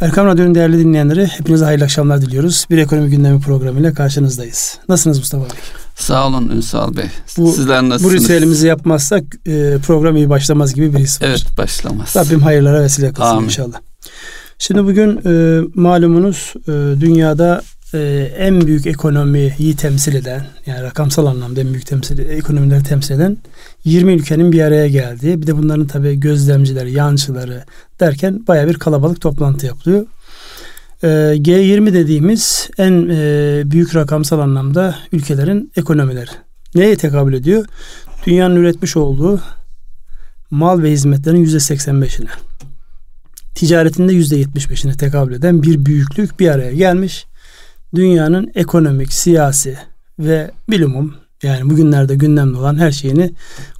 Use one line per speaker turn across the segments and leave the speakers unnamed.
Erkam Radyo'nun değerli dinleyenleri hepinize hayırlı akşamlar diliyoruz. Bir ekonomi gündemi programıyla karşınızdayız. Nasılsınız Mustafa Bey?
Sağ olun Ünsal Bey.
Bu, Sizler nasılsınız? Bu ritüelimizi yapmazsak e, program iyi başlamaz gibi bir his var.
Evet başlamaz.
Rabbim hayırlara vesile kılsın Amin. inşallah. Şimdi bugün e, malumunuz e, dünyada e, en büyük ekonomiyi temsil eden yani rakamsal anlamda en büyük temsil ekonomileri temsil eden 20 ülkenin bir araya geldiği bir de bunların tabi gözlemcileri, yancıları derken baya bir kalabalık toplantı yapılıyor. E, G20 dediğimiz en e, büyük rakamsal anlamda ülkelerin ekonomileri. Neye tekabül ediyor? Dünyanın üretmiş olduğu mal ve hizmetlerin %85'ine ticaretinde %75'ine tekabül eden bir büyüklük bir araya gelmiş dünyanın ekonomik, siyasi ve bilumum yani bugünlerde gündemde olan her şeyini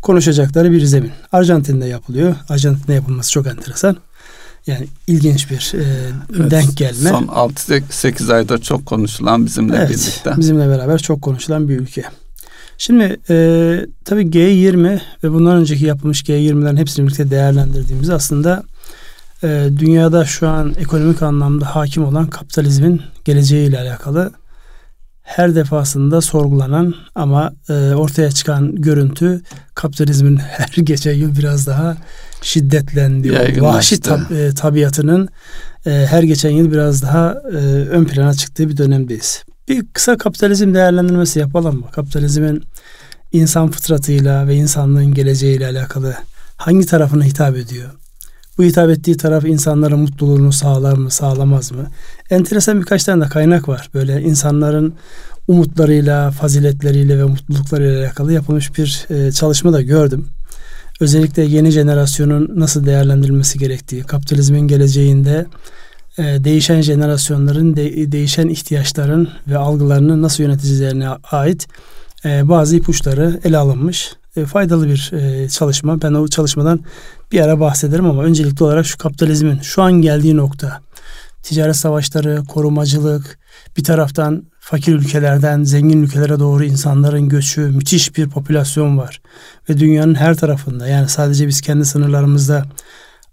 konuşacakları bir zemin. Arjantin'de yapılıyor. Arjantin'de yapılması çok enteresan. Yani ilginç bir e, evet, denk gelme.
Son 6-8 ayda çok konuşulan bizimle evet, birlikte.
Bizimle beraber çok konuşulan bir ülke. Şimdi e, tabii G20 ve bundan önceki yapılmış G20'lerin hepsini birlikte değerlendirdiğimiz aslında e, dünyada şu an ekonomik anlamda hakim olan kapitalizmin geleceğiyle alakalı her defasında sorgulanan ama e, ortaya çıkan görüntü kapitalizmin her geçen yıl biraz daha şiddetlendiği, vahşi tab, e, tabiatının e, her geçen yıl biraz daha e, ön plana çıktığı bir dönemdeyiz. Bir kısa kapitalizm değerlendirmesi yapalım mı? Kapitalizmin insan fıtratıyla ve insanlığın geleceğiyle alakalı hangi tarafına hitap ediyor? Bu hitap ettiği taraf insanların mutluluğunu sağlar mı, sağlamaz mı? Enteresan birkaç tane de kaynak var. Böyle insanların umutlarıyla, faziletleriyle ve mutluluklarıyla alakalı yapılmış bir e, çalışma da gördüm. Özellikle yeni jenerasyonun nasıl değerlendirilmesi gerektiği, kapitalizmin geleceğinde e, değişen jenerasyonların, de, değişen ihtiyaçların ve algılarını nasıl yöneticilerine ait e, bazı ipuçları ele alınmış. E, faydalı bir e, çalışma. Ben o çalışmadan bir ara bahsederim ama öncelikli olarak şu kapitalizmin şu an geldiği nokta. Ticaret savaşları, korumacılık, bir taraftan fakir ülkelerden zengin ülkelere doğru insanların göçü, müthiş bir popülasyon var. Ve dünyanın her tarafında yani sadece biz kendi sınırlarımızda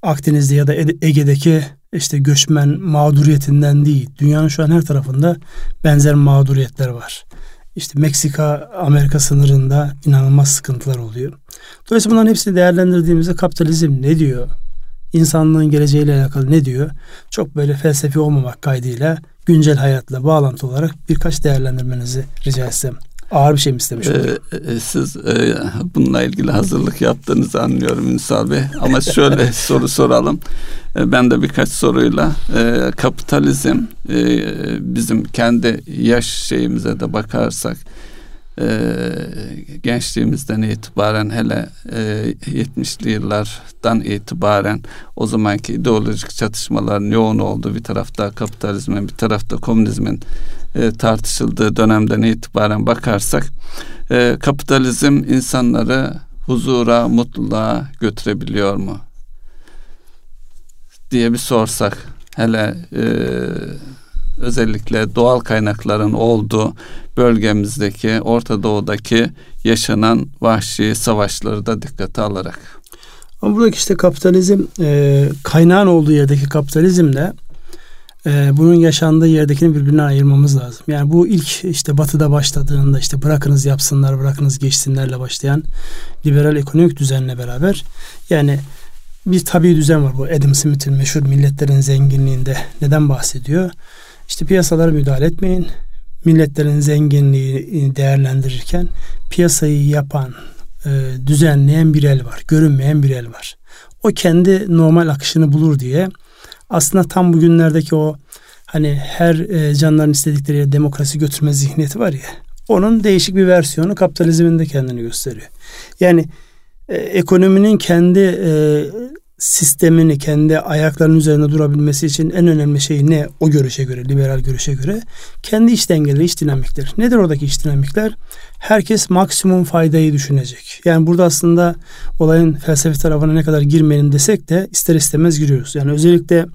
Akdeniz'de ya da Ege'deki işte göçmen mağduriyetinden değil. Dünyanın şu an her tarafında benzer mağduriyetler var. İşte Meksika Amerika sınırında inanılmaz sıkıntılar oluyor. Dolayısıyla bunların hepsini değerlendirdiğimizde kapitalizm ne diyor? İnsanlığın geleceğiyle alakalı ne diyor? Çok böyle felsefi olmamak kaydıyla güncel hayatla bağlantı olarak birkaç değerlendirmenizi rica etsem. Ağır bir şey mi istemiş
ee, e, Siz e, bununla ilgili hazırlık yaptığınızı anlıyorum Ünsal Bey. Ama şöyle soru soralım. E, ben de birkaç soruyla e, kapitalizm e, bizim kendi yaş şeyimize de bakarsak e, gençliğimizden itibaren hele e, 70'li yıllardan itibaren o zamanki ideolojik çatışmaların yoğun olduğu bir tarafta kapitalizmin bir tarafta komünizmin e, tartışıldığı dönemden itibaren bakarsak e, kapitalizm insanları huzura, mutluluğa götürebiliyor mu? diye bir sorsak hele e, özellikle doğal kaynakların olduğu bölgemizdeki Orta Doğu'daki yaşanan vahşi savaşları da dikkate alarak.
Ama buradaki işte kapitalizm e, kaynağın olduğu yerdeki kapitalizmle e, bunun yaşandığı yerdekini birbirine ayırmamız lazım. Yani bu ilk işte batıda başladığında işte bırakınız yapsınlar bırakınız geçsinlerle başlayan liberal ekonomik düzenle beraber yani bir tabi düzen var bu Adam Smith'in meşhur milletlerin zenginliğinde neden bahsediyor? İşte piyasalara müdahale etmeyin. Milletlerin zenginliğini değerlendirirken piyasayı yapan, e, düzenleyen bir el var. Görünmeyen bir el var. O kendi normal akışını bulur diye aslında tam bugünlerdeki o hani her e, canların istedikleri demokrasi götürme zihniyeti var ya onun değişik bir versiyonu kapitalizmin de kendini gösteriyor. Yani e, ekonominin kendi e, sistemini kendi ayaklarının üzerinde durabilmesi için en önemli şey ne o görüşe göre, liberal görüşe göre? Kendi iç dengeleri, iç dinamikler. Nedir oradaki iç dinamikler? Herkes maksimum faydayı düşünecek. Yani burada aslında olayın felsefi tarafına ne kadar girmeyelim desek de ister istemez giriyoruz. Yani özellikle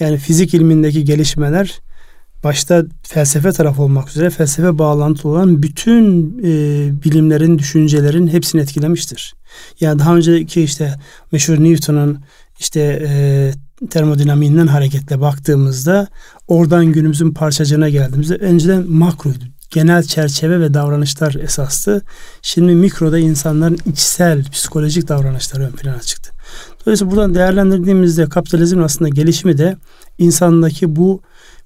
yani fizik ilmindeki gelişmeler başta felsefe tarafı olmak üzere felsefe bağlantılı olan bütün e, bilimlerin, düşüncelerin hepsini etkilemiştir. Yani daha önceki işte meşhur Newton'un işte e, termodinamiğinden hareketle baktığımızda oradan günümüzün parçacığına geldiğimizde önceden makroydu. Genel çerçeve ve davranışlar esastı. Şimdi mikroda insanların içsel psikolojik davranışları ön plana çıktı. Dolayısıyla buradan değerlendirdiğimizde kapitalizmin aslında gelişimi de insandaki bu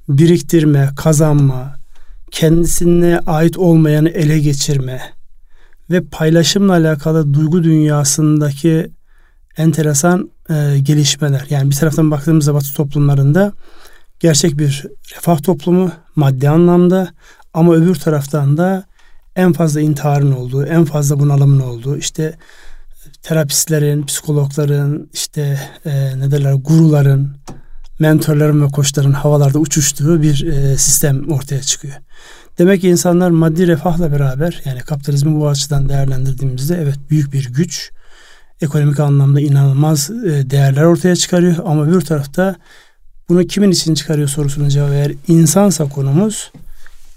biriktirme, kazanma, kendisine ait olmayanı ele geçirme ve paylaşımla alakalı duygu dünyasındaki enteresan e, gelişmeler. Yani bir taraftan baktığımızda Batı toplumlarında gerçek bir refah toplumu maddi anlamda ama öbür taraftan da en fazla intiharın olduğu, en fazla bunalımın olduğu, işte terapistlerin, psikologların, işte e, ne derler guruların, mentorların ve koçların havalarda uçuştuğu bir e, sistem ortaya çıkıyor. Demek ki insanlar maddi refahla beraber yani kapitalizmi bu açıdan değerlendirdiğimizde evet büyük bir güç, ekonomik anlamda inanılmaz e, değerler ortaya çıkarıyor ama bir tarafta bunu kimin için çıkarıyor sorusunun cevabı eğer insansa konumuz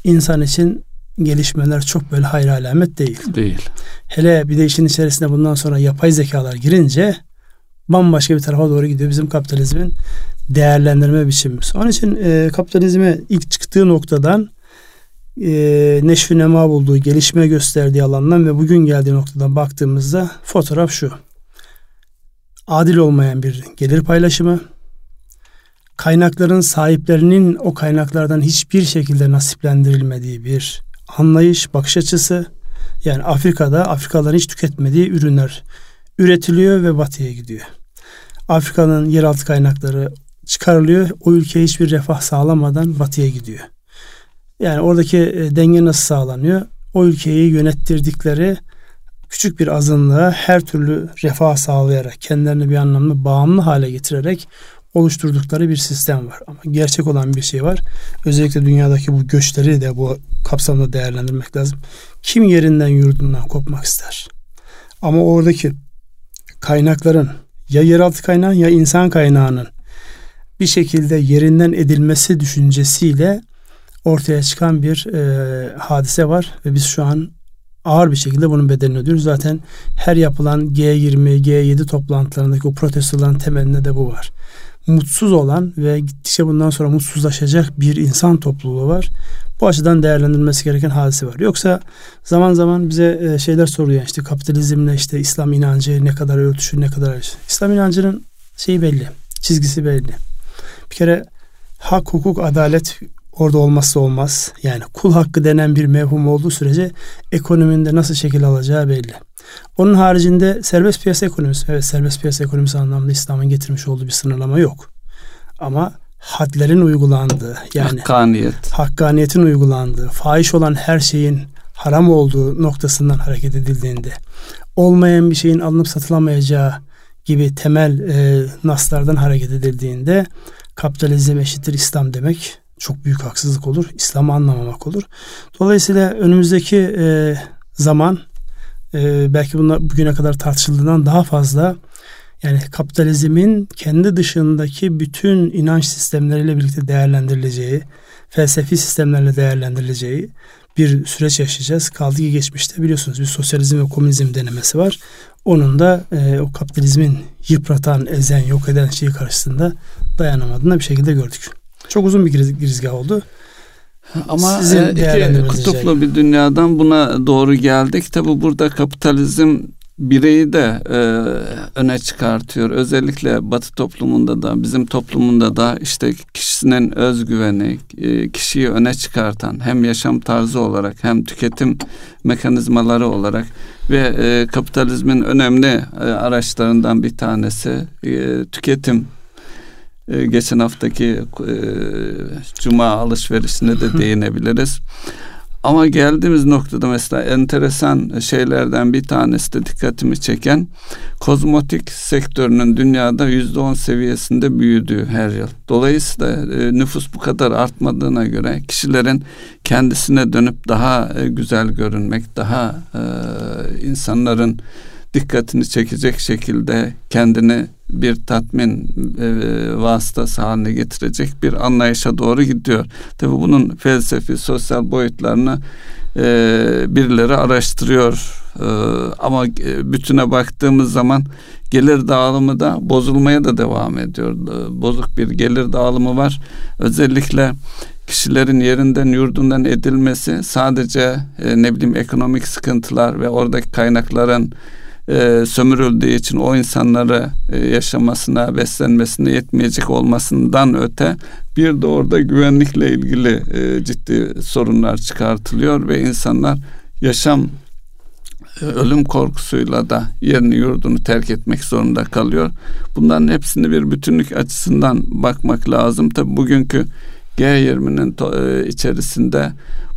insan için gelişmeler çok böyle hayır alamet değil.
Değil.
Hele bir de işin içerisinde bundan sonra yapay zekalar girince bambaşka bir tarafa doğru gidiyor bizim kapitalizmin değerlendirme biçimimiz. Onun için e, kapitalizme ilk çıktığı noktadan e, neşvi nema bulduğu, gelişme gösterdiği alandan ve bugün geldiği noktadan baktığımızda fotoğraf şu. Adil olmayan bir gelir paylaşımı, kaynakların sahiplerinin o kaynaklardan hiçbir şekilde nasiplendirilmediği bir anlayış, bakış açısı. Yani Afrika'da Afrikalıların hiç tüketmediği ürünler üretiliyor ve batıya gidiyor. Afrika'nın yeraltı kaynakları çıkarılıyor. O ülkeye hiçbir refah sağlamadan batıya gidiyor. Yani oradaki e, denge nasıl sağlanıyor? O ülkeyi yönettirdikleri küçük bir azınlığa her türlü refah sağlayarak, kendilerini bir anlamda bağımlı hale getirerek oluşturdukları bir sistem var. Ama gerçek olan bir şey var. Özellikle dünyadaki bu göçleri de bu kapsamda değerlendirmek lazım. Kim yerinden yurdundan kopmak ister? Ama oradaki kaynakların ya yeraltı kaynağı ya insan kaynağının bir şekilde yerinden edilmesi düşüncesiyle ortaya çıkan bir e, hadise var ve biz şu an ağır bir şekilde bunun bedelini ödüyoruz. Zaten her yapılan G20, G7 toplantılarındaki o protestoların temelinde de bu var. Mutsuz olan ve gittikçe bundan sonra mutsuzlaşacak bir insan topluluğu var. Bu açıdan değerlendirilmesi gereken hadise var. Yoksa zaman zaman bize e, şeyler soruyor işte kapitalizmle işte İslam inancı ne kadar örtüşür ne kadar İslam inancının şeyi belli, çizgisi belli. Bir kere hak, hukuk, adalet orada olmazsa olmaz. Yani kul hakkı denen bir mevhum olduğu sürece ekonominin nasıl şekil alacağı belli. Onun haricinde serbest piyasa ekonomisi, evet serbest piyasa ekonomisi anlamında İslam'ın getirmiş olduğu bir sınırlama yok. Ama hadlerin uygulandığı yani
hakkaniyet.
hakkaniyetin uygulandığı, fahiş olan her şeyin haram olduğu noktasından hareket edildiğinde olmayan bir şeyin alınıp satılamayacağı gibi temel e, naslardan hareket edildiğinde kapitalizm eşittir İslam demek çok büyük haksızlık olur. İslam'ı anlamamak olur. Dolayısıyla önümüzdeki e, zaman e, belki bunlar bugüne kadar tartışıldığından daha fazla yani kapitalizmin kendi dışındaki bütün inanç sistemleriyle birlikte değerlendirileceği, felsefi sistemlerle değerlendirileceği bir süreç yaşayacağız. Kaldı ki geçmişte biliyorsunuz bir sosyalizm ve komünizm denemesi var. Onun da e, o kapitalizmin yıpratan, ezen, yok eden şeyi karşısında dayanamadığını bir şekilde gördük. Çok uzun bir girizgah oldu.
Ama Sizin e, iki kutuplu bir dünyadan buna doğru geldik. Tabi burada kapitalizm bireyi de e, öne çıkartıyor. Özellikle Batı toplumunda da bizim toplumunda da işte kişinin özgüveni, e, kişiyi öne çıkartan hem yaşam tarzı olarak hem tüketim mekanizmaları olarak ve e, kapitalizmin önemli e, araçlarından bir tanesi e, tüketim ee, geçen haftaki e, cuma alışverişine de değinebiliriz. Ama geldiğimiz noktada mesela enteresan şeylerden bir tanesi de dikkatimi çeken kozmotik sektörünün dünyada yüzde on seviyesinde büyüdüğü her yıl. Dolayısıyla e, nüfus bu kadar artmadığına göre kişilerin kendisine dönüp daha e, güzel görünmek, daha e, insanların dikkatini çekecek şekilde kendini bir tatmin e, vasıtası haline getirecek bir anlayışa doğru gidiyor. Tabi bunun felsefi, sosyal boyutlarını e, birileri araştırıyor Ee, ama e, bütüne baktığımız zaman gelir dağılımı da bozulmaya da devam ediyor. Ee, bozuk bir gelir dağılımı var. Özellikle kişilerin yerinden yurdundan edilmesi sadece e, ne bileyim ekonomik sıkıntılar ve oradaki kaynakların e, sömürüldüğü için o insanları e, yaşamasına, beslenmesine yetmeyecek olmasından öte bir de orada güvenlikle ilgili e, ciddi sorunlar çıkartılıyor ve insanlar yaşam e, ölüm korkusuyla da yerini yurdunu terk etmek zorunda kalıyor. Bunların hepsini bir bütünlük açısından bakmak lazım. Tabi bugünkü G20'nin e, içerisinde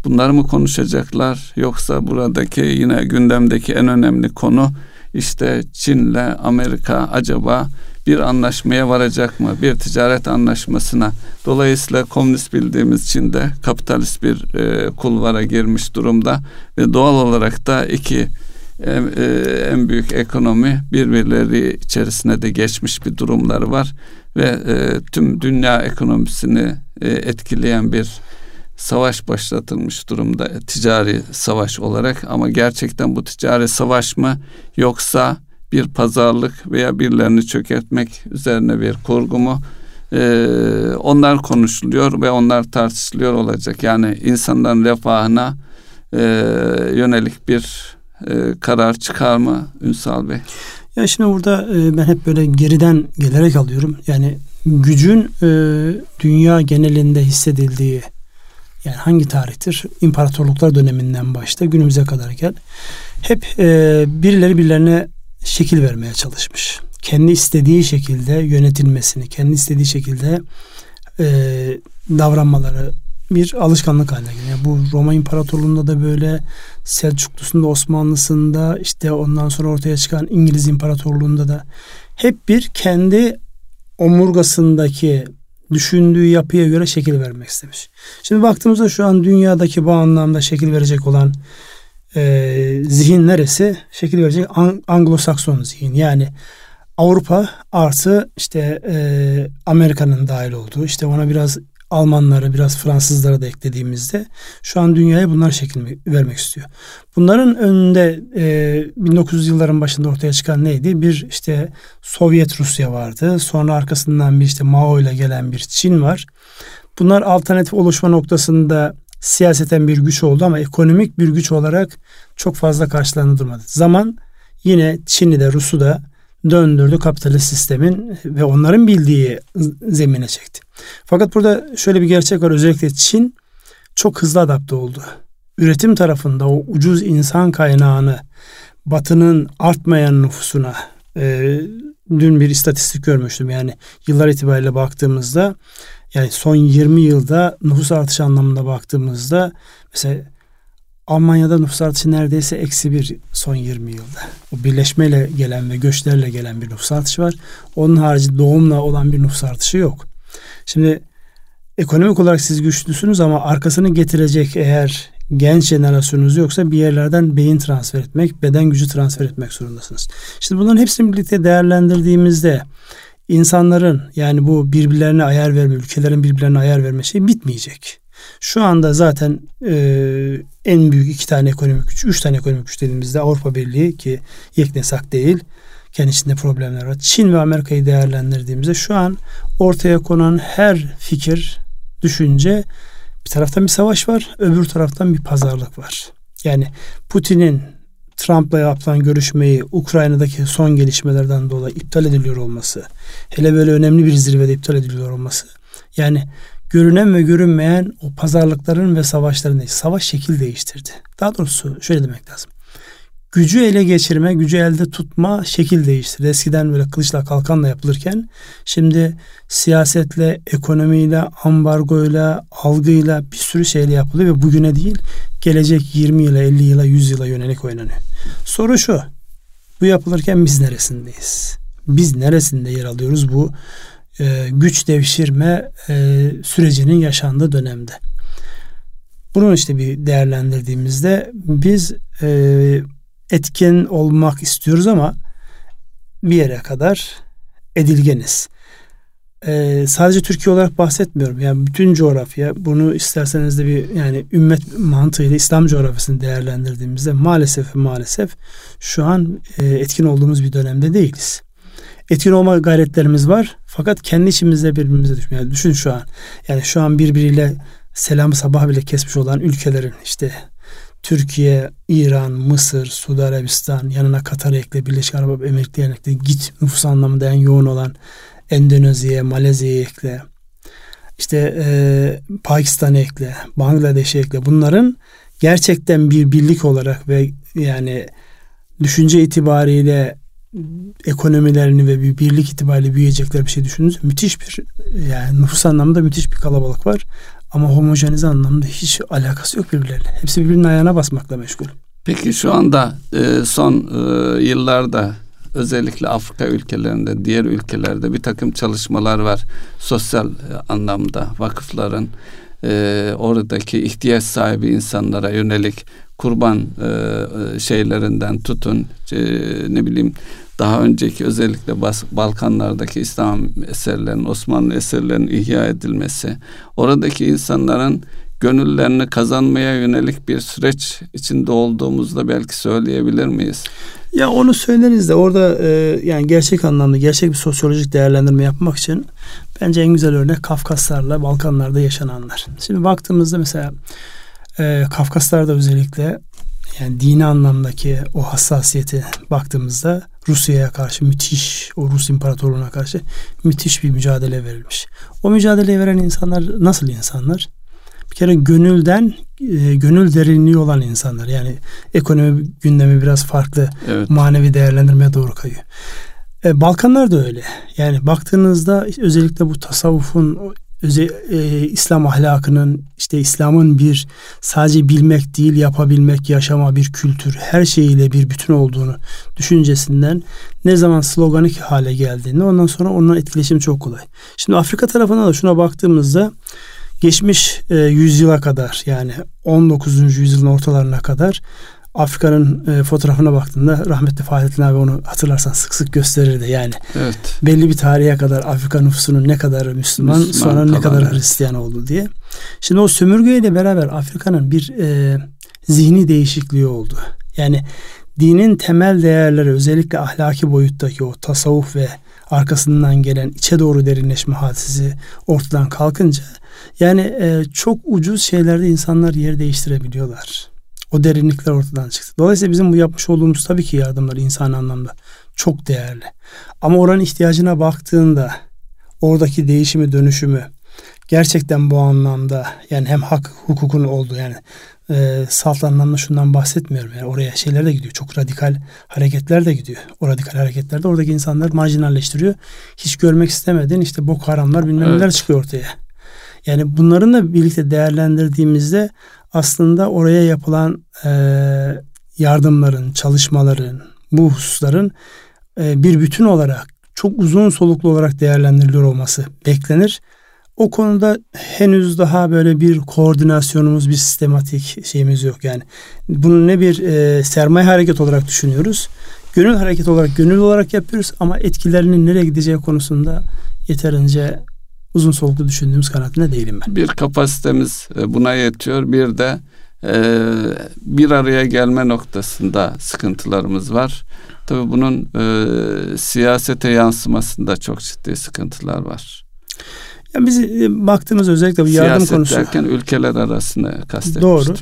bunları mı konuşacaklar yoksa buradaki yine gündemdeki en önemli konu işte Çin'le Amerika acaba bir anlaşmaya varacak mı? Bir ticaret anlaşmasına. Dolayısıyla komünist bildiğimiz Çin'de kapitalist bir e, kulvara girmiş durumda ve doğal olarak da iki en, e, en büyük ekonomi birbirleri içerisine de geçmiş bir durumları var ve e, tüm dünya ekonomisini e, etkileyen bir savaş başlatılmış durumda ticari savaş olarak ama gerçekten bu ticari savaş mı yoksa bir pazarlık veya birilerini çökertmek üzerine bir kurgu mu ee, onlar konuşuluyor ve onlar tartışılıyor olacak yani insanların refahına e, yönelik bir e, karar çıkar mı Ünsal Bey?
Ya şimdi burada e, ben hep böyle geriden gelerek alıyorum. Yani gücün e, dünya genelinde hissedildiği yani hangi tarihtir? İmparatorluklar döneminden başta günümüze kadar gel. Hep e, birileri birilerine şekil vermeye çalışmış. Kendi istediği şekilde yönetilmesini, kendi istediği şekilde e, davranmaları bir alışkanlık haline geliyor. Yani bu Roma İmparatorluğu'nda da böyle, Selçuklu'sunda, Osmanlısı'nda, işte ondan sonra ortaya çıkan İngiliz İmparatorluğu'nda da hep bir kendi omurgasındaki düşündüğü yapıya göre şekil vermek istemiş. Şimdi baktığımızda şu an dünyadaki bu anlamda şekil verecek olan e, zihin neresi? Şekil verecek Anglo-Sakson zihin. Yani Avrupa artı işte e, Amerika'nın dahil olduğu işte ona biraz Almanları biraz Fransızları da eklediğimizde şu an dünyaya bunlar şekil vermek istiyor. Bunların önünde e, 1900 yılların başında ortaya çıkan neydi? Bir işte Sovyet Rusya vardı. Sonra arkasından bir işte Mao ile gelen bir Çin var. Bunlar alternatif oluşma noktasında siyaseten bir güç oldu ama ekonomik bir güç olarak çok fazla karşılarında durmadı. Zaman yine Çin'i de Rus'u da döndürdü kapitalist sistemin ve onların bildiği zemine çekti. Fakat burada şöyle bir gerçek var. Özellikle Çin çok hızlı adapte oldu. Üretim tarafında o ucuz insan kaynağını batının artmayan nüfusuna e, dün bir istatistik görmüştüm. Yani yıllar itibariyle baktığımızda yani son 20 yılda nüfus artışı anlamında baktığımızda mesela Almanya'da nüfus artışı neredeyse eksi bir son 20 yılda. O birleşmeyle gelen ve göçlerle gelen bir nüfus artışı var. Onun harici doğumla olan bir nüfus artışı yok. Şimdi ekonomik olarak siz güçlüsünüz ama arkasını getirecek eğer genç jenerasyonunuz yoksa bir yerlerden beyin transfer etmek, beden gücü transfer etmek zorundasınız. Şimdi bunların hepsini birlikte değerlendirdiğimizde insanların yani bu birbirlerine ayar verme, ülkelerin birbirlerine ayar verme şey bitmeyecek. Şu anda zaten e, en büyük iki tane ekonomik güç, üç tane ekonomik güç dediğimizde Avrupa Birliği ki yeknesak değil. Kendi içinde problemler var. Çin ve Amerika'yı değerlendirdiğimizde şu an ortaya konan her fikir, düşünce bir taraftan bir savaş var, öbür taraftan bir pazarlık var. Yani Putin'in Trump'la yapılan görüşmeyi Ukrayna'daki son gelişmelerden dolayı iptal ediliyor olması, hele böyle önemli bir zirvede iptal ediliyor olması, yani görünen ve görünmeyen o pazarlıkların ve savaşların. Savaş şekil değiştirdi. Daha doğrusu şöyle demek lazım. Gücü ele geçirme, gücü elde tutma şekil değiştirdi. Eskiden böyle kılıçla kalkanla yapılırken şimdi siyasetle, ekonomiyle, ambargoyla, algıyla bir sürü şeyle yapılıyor ve bugüne değil gelecek 20 yıla, 50 yıla, 100 yıla yönelik oynanıyor. Soru şu. Bu yapılırken biz neresindeyiz? Biz neresinde yer alıyoruz bu e, güç devşirme e, sürecinin yaşandığı dönemde. Bunu işte bir değerlendirdiğimizde biz e, etkin olmak istiyoruz ama bir yere kadar edilgeniz. e, sadece Türkiye olarak bahsetmiyorum. Yani bütün coğrafya bunu isterseniz de bir yani ümmet mantığıyla İslam coğrafyasını değerlendirdiğimizde maalesef maalesef şu an e, etkin olduğumuz bir dönemde değiliz. Etkin olma gayretlerimiz var fakat kendi içimizde birbirimize düşmüyor. Yani düşün şu an. Yani şu an birbiriyle selam sabah bile kesmiş olan ülkelerin işte Türkiye, İran, Mısır, Suudi Arabistan, yanına Katar ekle, Birleşik Arap Emirlikleri ekle, git nüfus anlamında en yoğun olan Endonezya, Malezya'yı ekle, işte e, Pakistan'ı ekle, Bangladeş'i ekle. Bunların gerçekten bir birlik olarak ve yani düşünce itibariyle ekonomilerini ve bir birlik itibariyle büyüyecekler bir şey düşündüğünüz müthiş bir yani nüfus anlamında müthiş bir kalabalık var. Ama homojenize anlamda hiç alakası yok birbirleriyle. Hepsi birbirinin ayağına basmakla meşgul.
Peki şu anda e, son e, yıllarda özellikle Afrika ülkelerinde, diğer ülkelerde bir takım çalışmalar var. Sosyal e, anlamda vakıfların oradaki ihtiyaç sahibi insanlara yönelik kurban şeylerinden tutun ne bileyim daha önceki özellikle Bas, Balkanlardaki İslam eserlerinin, Osmanlı eserlerinin ihya edilmesi, oradaki insanların gönüllerini kazanmaya yönelik bir süreç içinde olduğumuzda belki söyleyebilir miyiz?
Ya onu söyleriz de orada e, yani gerçek anlamda gerçek bir sosyolojik değerlendirme yapmak için bence en güzel örnek Kafkaslarla Balkanlarda yaşananlar. Şimdi baktığımızda mesela e, Kafkaslar'da özellikle yani dini anlamdaki o hassasiyeti baktığımızda Rusya'ya karşı müthiş, o Rus İmparatorluğu'na karşı müthiş bir mücadele verilmiş. O mücadeleyi veren insanlar nasıl insanlar? Bir kere gönülden, e, gönül derinliği olan insanlar. Yani ekonomi gündemi biraz farklı, evet. manevi değerlendirmeye doğru kayıyor. E, Balkanlar da öyle. Yani baktığınızda özellikle bu tasavvufun özel, e, İslam ahlakının işte İslam'ın bir sadece bilmek değil yapabilmek, yaşama bir kültür, her şeyiyle bir bütün olduğunu düşüncesinden ne zaman sloganik hale geldiğini ondan sonra onunla etkileşim çok kolay. Şimdi Afrika tarafına da şuna baktığımızda geçmiş e, yüzyıla kadar yani 19. yüzyılın ortalarına kadar Afrika'nın e, fotoğrafına baktığında rahmetli Fahrettin abi onu hatırlarsan sık sık gösterirdi. Yani
evet.
belli bir tarihe kadar Afrika nüfusunun ne kadar Müslüman, Müslüman sonra ne kadar. Hristiyan oldu diye. Şimdi o sömürgeyle beraber Afrika'nın bir e, zihni değişikliği oldu. Yani dinin temel değerleri özellikle ahlaki boyuttaki o tasavvuf ve arkasından gelen içe doğru derinleşme hadisesi ortadan kalkınca yani e, çok ucuz şeylerde insanlar yer değiştirebiliyorlar. O derinlikler ortadan çıktı. Dolayısıyla bizim bu yapmış olduğumuz tabii ki yardımlar insan anlamda çok değerli. Ama oranın ihtiyacına baktığında oradaki değişimi dönüşümü gerçekten bu anlamda yani hem hak hukukun olduğu yani e, salt anlamda şundan bahsetmiyorum. Yani oraya şeyler de gidiyor. Çok radikal hareketler de gidiyor. O radikal hareketlerde oradaki insanlar marjinalleştiriyor. Hiç görmek istemediğin işte bok haramlar bilmem neler evet. çıkıyor ortaya. Yani bunların da birlikte değerlendirdiğimizde aslında oraya yapılan e, yardımların, çalışmaların, bu hususların e, bir bütün olarak çok uzun soluklu olarak değerlendiriliyor olması beklenir. O konuda henüz daha böyle bir koordinasyonumuz, bir sistematik şeyimiz yok. Yani bunu ne bir e, sermaye hareket olarak düşünüyoruz. Gönül hareket olarak, gönül olarak yapıyoruz ama etkilerinin nereye gideceği konusunda yeterince uzun soluklu düşündüğümüz kanaatinde değilim ben.
Bir kapasitemiz e, buna yetiyor. Bir de e, bir araya gelme noktasında sıkıntılarımız var. Tabii bunun e, siyasete yansımasında çok ciddi sıkıntılar var.
Yani biz baktığımız özellikle bu yardım
Siyaset
konusu.
derken ülkeler arasında kastetmiştim.
Doğru.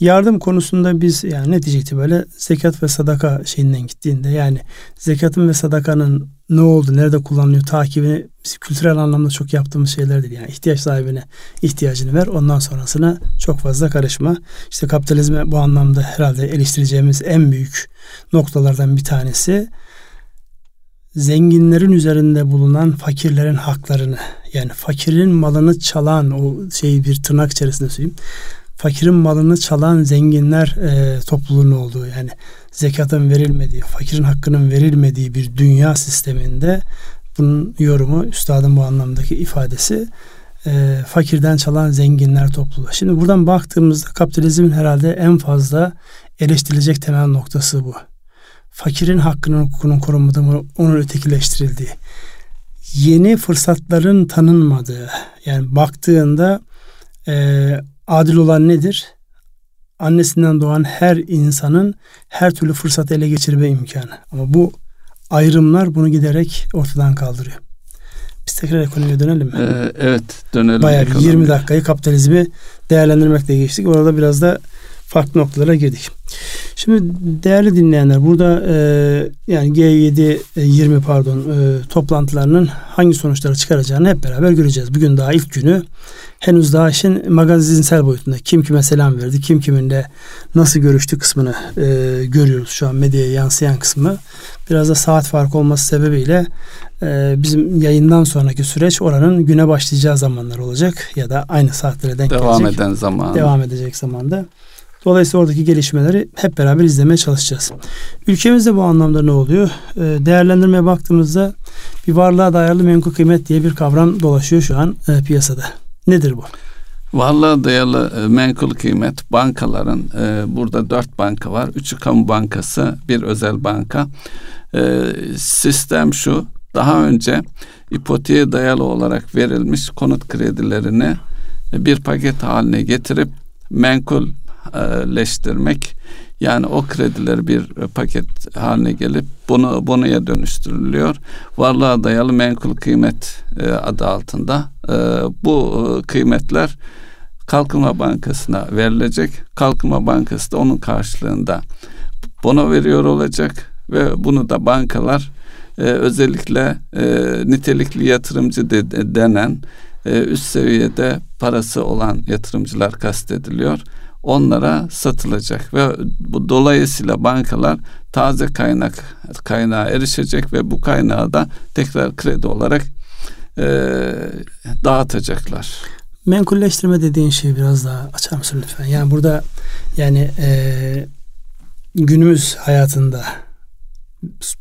Yardım konusunda biz yani netice itibariyle zekat ve sadaka şeyinden gittiğinde yani zekatın ve sadakanın ne oldu, nerede kullanılıyor takibini biz kültürel anlamda çok yaptığımız şeyler değil. Yani ihtiyaç sahibine ihtiyacını ver ondan sonrasına çok fazla karışma. İşte kapitalizme bu anlamda herhalde eleştireceğimiz en büyük noktalardan bir tanesi zenginlerin üzerinde bulunan fakirlerin haklarını yani fakirin malını çalan o şeyi bir tırnak içerisinde söyleyeyim fakirin malını çalan zenginler e, topluluğunun olduğu yani zekatın verilmediği, fakirin hakkının verilmediği bir dünya sisteminde bunun yorumu üstadın bu anlamdaki ifadesi e, fakirden çalan zenginler topluluğu. Şimdi buradan baktığımızda kapitalizmin herhalde en fazla eleştirilecek temel noktası bu. Fakirin hakkının hukukunun korunmadığı, onun ötekileştirildiği. yeni fırsatların tanınmadığı yani baktığında e, adil olan nedir? Annesinden doğan her insanın her türlü fırsatı ele geçirme imkanı. Ama bu ayrımlar bunu giderek ortadan kaldırıyor. Biz tekrar ekonomiye dönelim mi?
Ee, evet dönelim.
Bayağı bir 20 dakikayı kapitalizmi değerlendirmekle geçtik. Orada biraz da farklı noktalara girdik. Şimdi değerli dinleyenler burada e, yani G7 20 e, pardon e, toplantılarının hangi sonuçları çıkaracağını hep beraber göreceğiz. Bugün daha ilk günü henüz daha işin magazinsel boyutunda kim kime selam verdi, kim kiminle nasıl görüştü kısmını e, görüyoruz şu an medyaya yansıyan kısmı. Biraz da saat farkı olması sebebiyle e, bizim yayından sonraki süreç oranın güne başlayacağı zamanlar olacak ya da aynı saatlere denk
devam
gelecek.
eden zaman.
Devam edecek zamanda. Dolayısıyla oradaki gelişmeleri hep beraber izlemeye çalışacağız. Ülkemizde bu anlamda ne oluyor? Ee, değerlendirmeye baktığımızda bir varlığa dayalı menkul kıymet diye bir kavram dolaşıyor şu an e, piyasada. Nedir bu?
Varlığa dayalı e, menkul kıymet bankaların e, burada dört banka var. Üçü kamu bankası, bir özel banka. sistem şu. Daha önce ipoteğe dayalı olarak verilmiş konut kredilerini bir paket haline getirip menkul leştirmek yani o krediler bir paket haline gelip bunu bonoya dönüştürülüyor. Varlığa dayalı menkul kıymet e, adı altında e, bu e, kıymetler Kalkınma Bankası'na verilecek. Kalkınma Bankası da onun karşılığında bono veriyor olacak ve bunu da bankalar özellikle nitelikli yatırımcı denen üst seviyede parası olan yatırımcılar kastediliyor onlara satılacak ve bu dolayısıyla bankalar taze kaynak kaynağa erişecek ve bu kaynağı da tekrar kredi olarak e, dağıtacaklar.
Menkulleştirme dediğin şeyi biraz daha açar mısın lütfen? Yani burada yani e, günümüz hayatında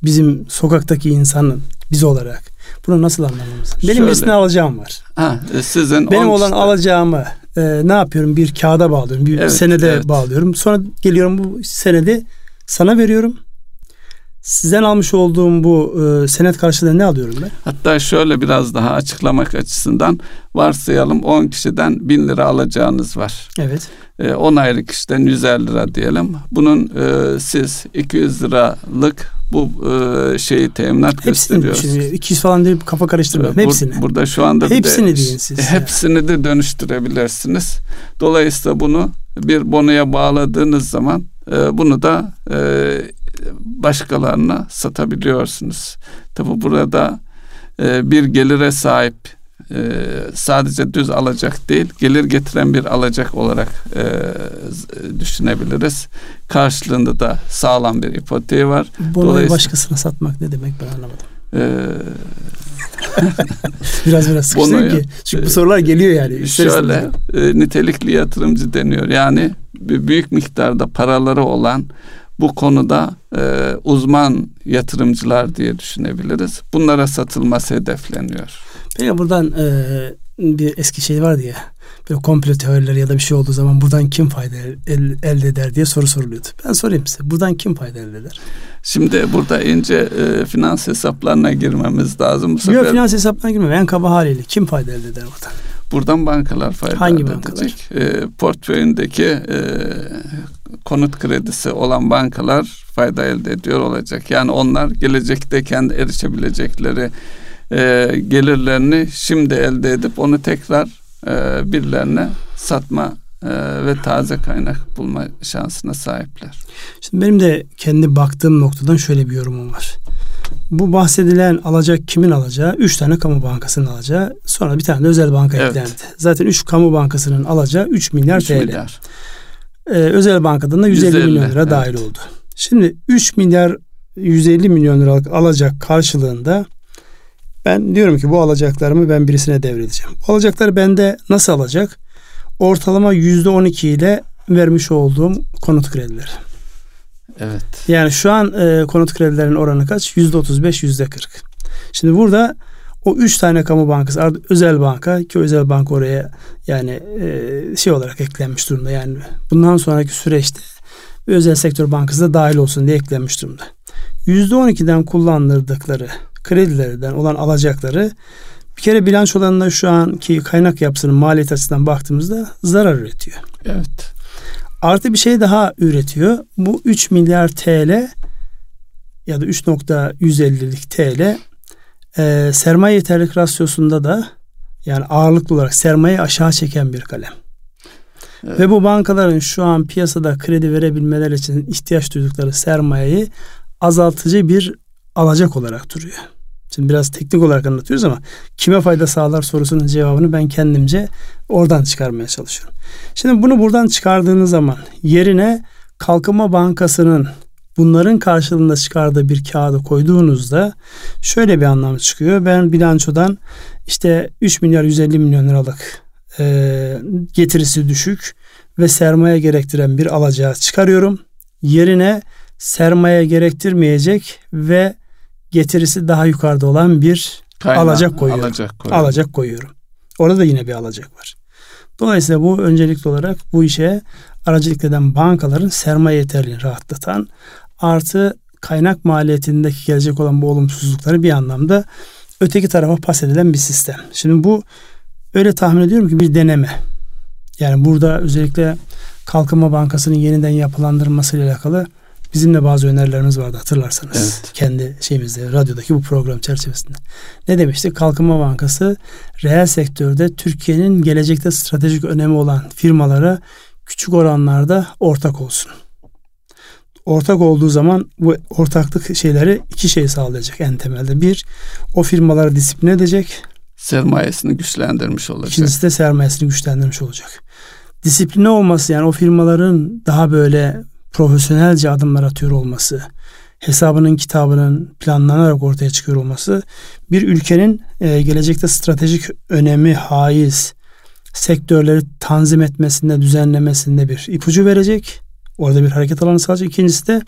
bizim sokaktaki insanın biz olarak bunu nasıl anlamamız? Benim Şöyle, alacağım var.
Ha, e, sizin
Benim olan işte, alacağımı e, ne yapıyorum? Bir kağıda bağlıyorum. Bir evet, senede evet. bağlıyorum. Sonra geliyorum bu senedi sana veriyorum. Sizden almış olduğum bu e, senet karşılığında ne alıyorum ben?
Hatta şöyle biraz daha açıklamak açısından varsayalım 10 kişiden 1000 lira alacağınız var.
Evet.
E, 10 ayrı kişiden 150 lira diyelim. Bunun e, siz 200 liralık bu e, şeyi teminat
hepsini
gösteriyoruz.
200 falan değil kafa karıştırmayın. Hepsini.
Burada şu anda
hepsini de, deyin siz.
Hepsini de dönüştürebilirsiniz. Dolayısıyla bunu bir bonoya bağladığınız zaman e, bunu da e, başkalarına satabiliyorsunuz. Tabi burada e, bir gelire sahip e, sadece düz alacak değil, gelir getiren bir alacak olarak e, düşünebiliriz. Karşılığında da sağlam bir ipoteği var.
Bonoyu başkasına satmak ne demek ben anlamadım. Ee, biraz biraz sıkıştım ki. Çünkü bu sorular geliyor yani.
Şöyle e, nitelikli yatırımcı deniyor. Yani büyük miktarda paraları olan bu konuda e, uzman yatırımcılar diye düşünebiliriz. Bunlara satılması hedefleniyor.
Peki buradan e, bir eski şey var diye böyle komplo teorileri ya da bir şey olduğu zaman buradan kim fayda el, elde eder diye soru soruluyordu. Ben sorayım size. Buradan kim fayda elde eder?
Şimdi burada ince e, finans hesaplarına girmemiz lazım. Bu
sefer... Yok finans hesaplarına girmem. En kaba haliyle kim fayda elde eder buradan?
Buradan bankalar fayda
Hangi
elde
bankalar? edecek.
E, portföyündeki e, konut kredisi olan bankalar fayda elde ediyor olacak. Yani onlar gelecekte kendi erişebilecekleri e, gelirlerini şimdi elde edip onu tekrar e, birilerine satma e, ve taze kaynak bulma şansına sahipler.
Şimdi benim de kendi baktığım noktadan şöyle bir yorumum var. Bu bahsedilen alacak kimin alacağı? Üç tane kamu bankasının alacağı. Sonra bir tane de özel banka evet. eklendi. Zaten üç kamu bankasının alacağı 3 milyar 3 TL. Milyar. Ee, özel bankadan da 150, 150 milyon lira evet. dahil oldu. Şimdi 3 milyar 150 milyon liralık alacak karşılığında ben diyorum ki bu alacaklarımı ben birisine devredeceğim. Bu alacakları bende nasıl alacak? Ortalama yüzde on iki ile vermiş olduğum konut kredileri.
Evet.
Yani şu an e, konut kredilerinin oranı kaç? Yüzde otuz beş, yüzde kırk. Şimdi burada o üç tane kamu bankası, özel banka ki özel banka oraya yani e, şey olarak eklenmiş durumda. Yani bundan sonraki süreçte özel sektör bankası da dahil olsun diye eklenmiş durumda. Yüzde on ikiden kullandırdıkları kredilerden olan alacakları bir kere bilançolarında şu anki kaynak yapısının maliyet açısından baktığımızda zarar üretiyor.
Evet.
Artı bir şey daha üretiyor. Bu 3 milyar TL ya da 3.150'lik TL e, sermaye yeterlik rasyosunda da yani ağırlıklı olarak sermaye aşağı çeken bir kalem. Evet. Ve bu bankaların şu an piyasada kredi verebilmeleri için ihtiyaç duydukları sermayeyi azaltıcı bir alacak olarak duruyor. Şimdi biraz teknik olarak anlatıyoruz ama kime fayda sağlar sorusunun cevabını ben kendimce oradan çıkarmaya çalışıyorum. Şimdi bunu buradan çıkardığınız zaman yerine Kalkınma Bankası'nın bunların karşılığında çıkardığı bir kağıdı koyduğunuzda şöyle bir anlam çıkıyor. Ben bilançodan işte 3 milyar 150 milyon liralık e, getirisi düşük ve sermaye gerektiren bir alacağı çıkarıyorum. Yerine sermaye gerektirmeyecek ve getirisi daha yukarıda olan bir Kaynağı, alacak koyuyorum. Alacak, koyuyorum. alacak koyuyorum. Orada da yine bir alacak var. Dolayısıyla bu öncelikli olarak bu işe aracılık eden bankaların sermaye yeterliğini rahatlatan artı kaynak maliyetindeki gelecek olan bu olumsuzlukları bir anlamda öteki tarafa pas edilen bir sistem. Şimdi bu öyle tahmin ediyorum ki bir deneme. Yani burada özellikle Kalkınma Bankası'nın yeniden yapılandırılması ile alakalı bizim de bazı önerilerimiz vardı hatırlarsanız. Evet. Kendi şeyimizde radyodaki bu program çerçevesinde. Ne demiştik? Kalkınma Bankası reel sektörde Türkiye'nin gelecekte stratejik önemi olan firmalara küçük oranlarda ortak olsun ortak olduğu zaman bu ortaklık şeyleri iki şey sağlayacak en temelde. Bir, o firmaları disiplin edecek.
Sermayesini güçlendirmiş olacak.
İkincisi de sermayesini güçlendirmiş olacak. Disipline olması yani o firmaların daha böyle profesyonelce adımlar atıyor olması, hesabının kitabının planlanarak ortaya çıkıyor olması bir ülkenin e, gelecekte stratejik önemi haiz sektörleri tanzim etmesinde, düzenlemesinde bir ipucu verecek. Orada bir hareket alanı sağlayacak. İkincisi de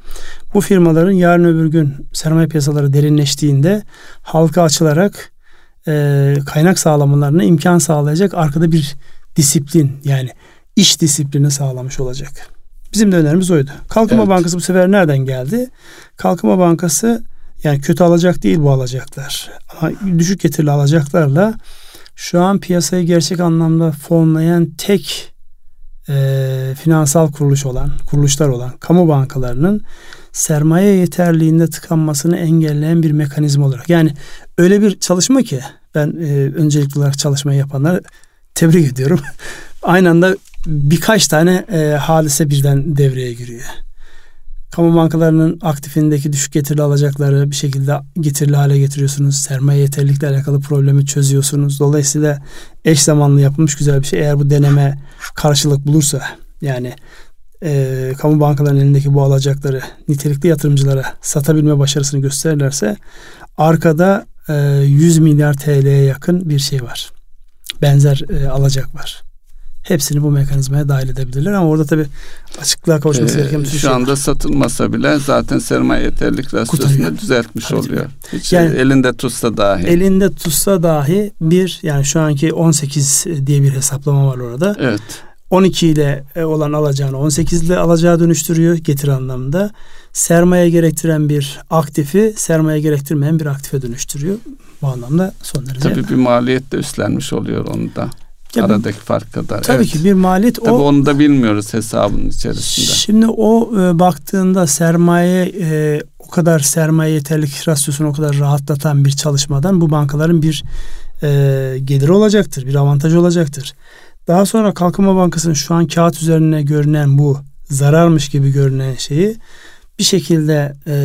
bu firmaların yarın öbür gün sermaye piyasaları derinleştiğinde halka açılarak e, kaynak sağlamalarına imkan sağlayacak arkada bir disiplin yani iş disiplini sağlamış olacak. Bizim de önerimiz oydu. Kalkınma evet. Bankası bu sefer nereden geldi? Kalkınma Bankası yani kötü alacak değil bu alacaklar. Ama düşük getirili alacaklarla şu an piyasayı gerçek anlamda fonlayan tek e, finansal kuruluş olan, kuruluşlar olan kamu bankalarının sermaye yeterliğinde tıkanmasını engelleyen bir mekanizma olarak. Yani öyle bir çalışma ki ben e, öncelikli olarak çalışmayı yapanları tebrik ediyorum. Aynı anda birkaç tane e, hadise birden devreye giriyor kamu bankalarının aktifindeki düşük getirili alacakları bir şekilde getirili hale getiriyorsunuz. Sermaye yeterlilikle alakalı problemi çözüyorsunuz. Dolayısıyla eş zamanlı yapılmış güzel bir şey. Eğer bu deneme karşılık bulursa yani e, kamu bankalarının elindeki bu alacakları nitelikli yatırımcılara satabilme başarısını gösterirlerse arkada e, 100 milyar TL'ye yakın bir şey var. Benzer e, alacak var hepsini bu mekanizmaya dahil edebilirler ama orada tabi açıklığa kavuşması ee, gereken bir
şey
Şu
anda var. satılmasa bile zaten sermaye yeterlik rasyosunu düzeltmiş tabii oluyor. Hiç yani, elinde tutsa dahi.
Elinde tutsa dahi bir yani şu anki 18 diye bir hesaplama var orada.
Evet.
12 ile olan alacağını 18 ile alacağı dönüştürüyor getir anlamında. Sermaye gerektiren bir aktifi sermaye gerektirmeyen bir aktife dönüştürüyor. Bu anlamda son derece.
Tabii bir maliyet de üstlenmiş oluyor onu da. Ya Aradaki fark kadar.
Tabii evet. ki bir maliyet
tabii o. onu da bilmiyoruz hesabın içerisinde.
Şimdi o e, baktığında sermaye e, o kadar sermaye yeterlik rasyosunu o kadar rahatlatan bir çalışmadan bu bankaların bir e, geliri olacaktır, bir avantajı olacaktır. Daha sonra Kalkınma Bankası'nın şu an kağıt üzerine görünen bu zararmış gibi görünen şeyi bir şekilde e,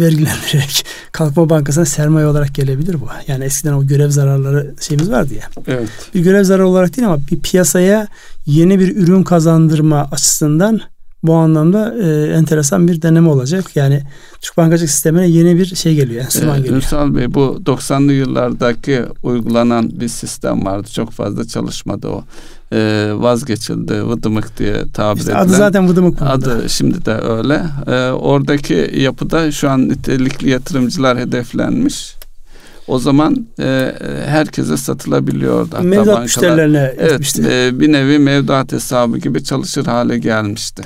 vergilendirerek Kalkınma Bankası'na sermaye olarak gelebilir bu. Yani eskiden o görev zararları şeyimiz vardı ya.
Evet.
Bir görev zararı olarak değil ama bir piyasaya yeni bir ürün kazandırma açısından bu anlamda e, enteresan bir deneme olacak. Yani Türk bankacılık sistemine yeni bir şey geliyor, enstrüman ee, geliyor.
Ünsal Bey bu 90'lı yıllardaki uygulanan bir sistem vardı. Çok fazla çalışmadı o. Ee, vazgeçildi. Vıdımık diye tabir işte edilen.
Adı zaten vıdımık.
Adı şimdi de öyle. Ee, oradaki yapıda şu an nitelikli yatırımcılar hedeflenmiş. O zaman e, herkese satılabiliyordu. Hatta
mevduat bankalar, müşterilerine
evet, e, bir nevi mevduat hesabı gibi çalışır hale gelmişti.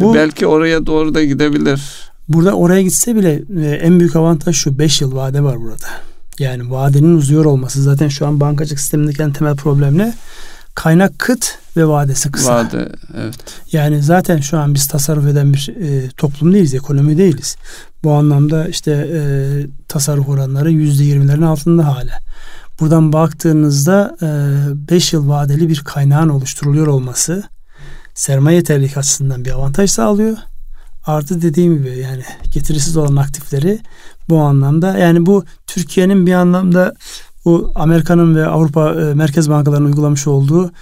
Bu, Belki oraya doğru da gidebilir.
Burada oraya gitse bile e, en büyük avantaj şu 5 yıl vade var burada. Yani vadenin uzuyor olması zaten şu an bankacılık sistemindeki en temel problem ne? Kaynak kıt ve vadesi kısa.
Vade, evet.
Yani zaten şu an biz tasarruf eden bir e, toplum değiliz, ekonomi değiliz. Bu anlamda işte e, tasarruf oranları yüzde yirmilerin altında hala. Buradan baktığınızda 5 e, yıl vadeli bir kaynağın oluşturuluyor olması sermaye yeterlilik açısından bir avantaj sağlıyor. Artı dediğim gibi yani getirisiz olan aktifleri bu anlamda yani bu Türkiye'nin bir anlamda bu Amerika'nın ve Avrupa e, Merkez Bankalarının uygulamış olduğu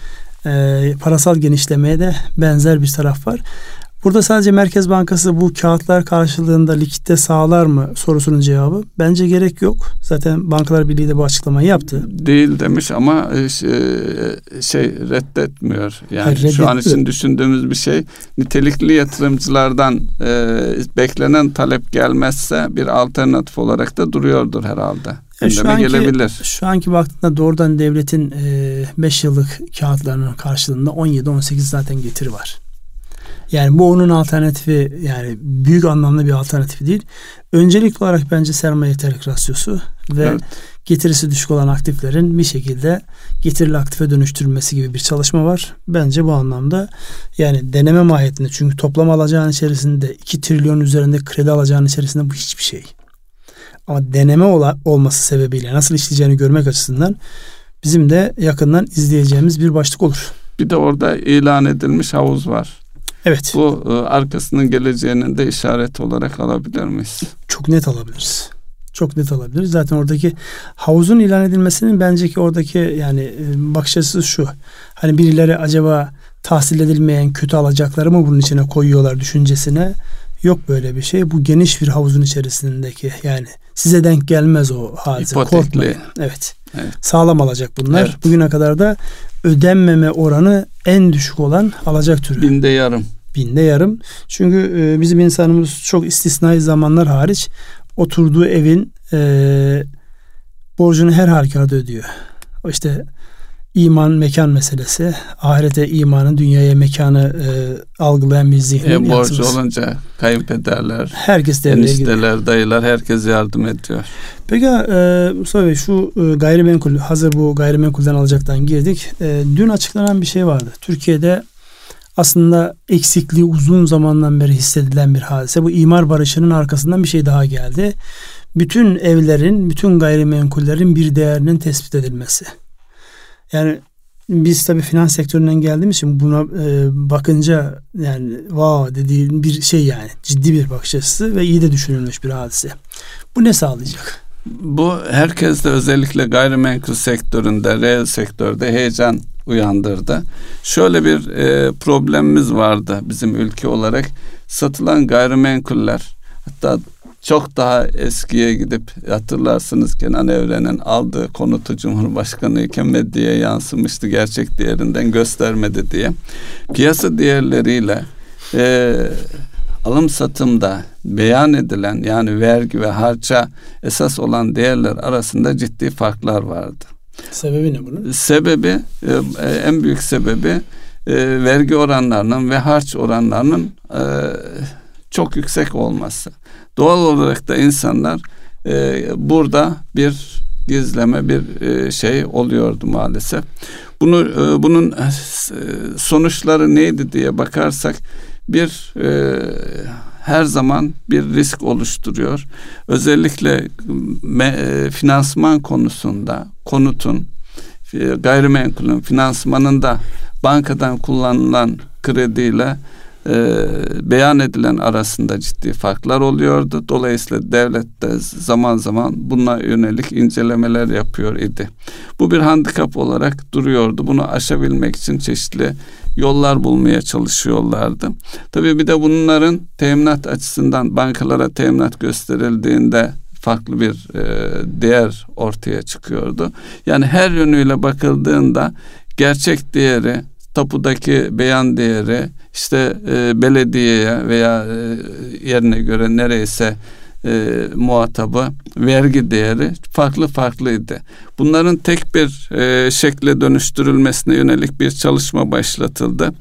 e, parasal genişlemeye de benzer bir taraf var. Burada sadece Merkez Bankası bu kağıtlar karşılığında likitte sağlar mı sorusunun cevabı bence gerek yok. Zaten Bankalar Birliği de bu açıklamayı yaptı.
Değil demiş ama e, şey reddetmiyor. Yani Hayır, şu an için düşündüğümüz bir şey nitelikli yatırımcılardan e, beklenen talep gelmezse bir alternatif olarak da duruyordur herhalde.
E şu anki, gelebilir. Şu anki baktığında doğrudan devletin 5 e, yıllık kağıtlarının karşılığında 17-18 zaten getiri var. Yani bu onun alternatifi yani büyük anlamda bir alternatifi değil. Öncelikli olarak bence sermaye yeterlik rasyosu ve evet. getirisi düşük olan aktiflerin bir şekilde getirili aktife dönüştürülmesi gibi bir çalışma var. Bence bu anlamda yani deneme mahiyetinde çünkü toplam alacağın içerisinde 2 trilyon üzerinde kredi alacağın içerisinde bu hiçbir şey. Ama deneme ola, olması sebebiyle nasıl işleyeceğini görmek açısından bizim de yakından izleyeceğimiz bir başlık olur.
Bir de orada ilan edilmiş havuz var.
Evet.
Bu e, arkasının geleceğinin de işaret olarak alabilir miyiz?
Çok net alabiliriz. Çok net alabiliriz. Zaten oradaki havuzun ilan edilmesinin bence ki oradaki yani e, bakış açısı şu. Hani birileri acaba tahsil edilmeyen kötü alacakları mı bunun içine koyuyorlar düşüncesine. Yok böyle bir şey. Bu geniş bir havuzun içerisindeki yani size denk gelmez o hadise. Korkmayın. Evet. evet. Sağlam alacak bunlar. Evet. Bugüne kadar da ödenmeme oranı en düşük olan alacak türü.
Binde yarım.
Binde yarım. Çünkü e, bizim insanımız çok istisnai zamanlar hariç oturduğu evin e, borcunu her halükarda ödüyor. İşte iman mekan meselesi. Ahirete imanın dünyaya mekanı e, algılayan bir zihnin
e, borcu olunca kayınpederler, herkes enişteler, dayılar herkes yardım ediyor.
Peki e, Mustafa Bey şu e, gayrimenkul hazır bu gayrimenkulden alacaktan girdik. E, dün açıklanan bir şey vardı. Türkiye'de aslında eksikliği uzun zamandan beri hissedilen bir hadise. Bu imar barışının arkasından bir şey daha geldi. Bütün evlerin, bütün gayrimenkullerin bir değerinin tespit edilmesi. Yani biz tabii finans sektöründen geldiğimiz için buna e, bakınca yani wow dediğim bir şey yani ciddi bir bakış açısı ve iyi de düşünülmüş bir hadise. Bu ne sağlayacak?
Bu herkeste özellikle gayrimenkul sektöründe, reel sektörde heyecan uyandırdı. Şöyle bir e, problemimiz vardı bizim ülke olarak. Satılan gayrimenkuller hatta çok daha eskiye gidip hatırlarsınız Kenan Evren'in aldığı konutu Cumhurbaşkanı iken medyaya yansımıştı gerçek değerinden göstermedi diye. Piyasa değerleriyle e, alım satımda beyan edilen yani vergi ve harça esas olan değerler arasında ciddi farklar vardı.
Sebebi ne bunun?
Sebebi e, en büyük sebebi e, vergi oranlarının ve harç oranlarının e, çok yüksek olması. Doğal olarak da insanlar e, burada bir gizleme bir e, şey oluyordu maalesef. Bunu e, bunun e, sonuçları neydi diye bakarsak bir e, her zaman bir risk oluşturuyor. Özellikle me, e, finansman konusunda konutun e, gayrimenkulün finansmanında bankadan kullanılan krediyle e, beyan edilen arasında ciddi farklar oluyordu. Dolayısıyla devlet de zaman zaman buna yönelik incelemeler yapıyor idi. Bu bir handikap olarak duruyordu. Bunu aşabilmek için çeşitli yollar bulmaya çalışıyorlardı. Tabii bir de bunların teminat açısından bankalara teminat gösterildiğinde farklı bir e, değer ortaya çıkıyordu. Yani her yönüyle bakıldığında gerçek değeri tapudaki beyan değeri işte e, belediyeye veya e, yerine göre nereyse e, muhatabı vergi değeri farklı farklıydı. Bunların tek bir e, şekle dönüştürülmesine yönelik bir çalışma başlatıldı.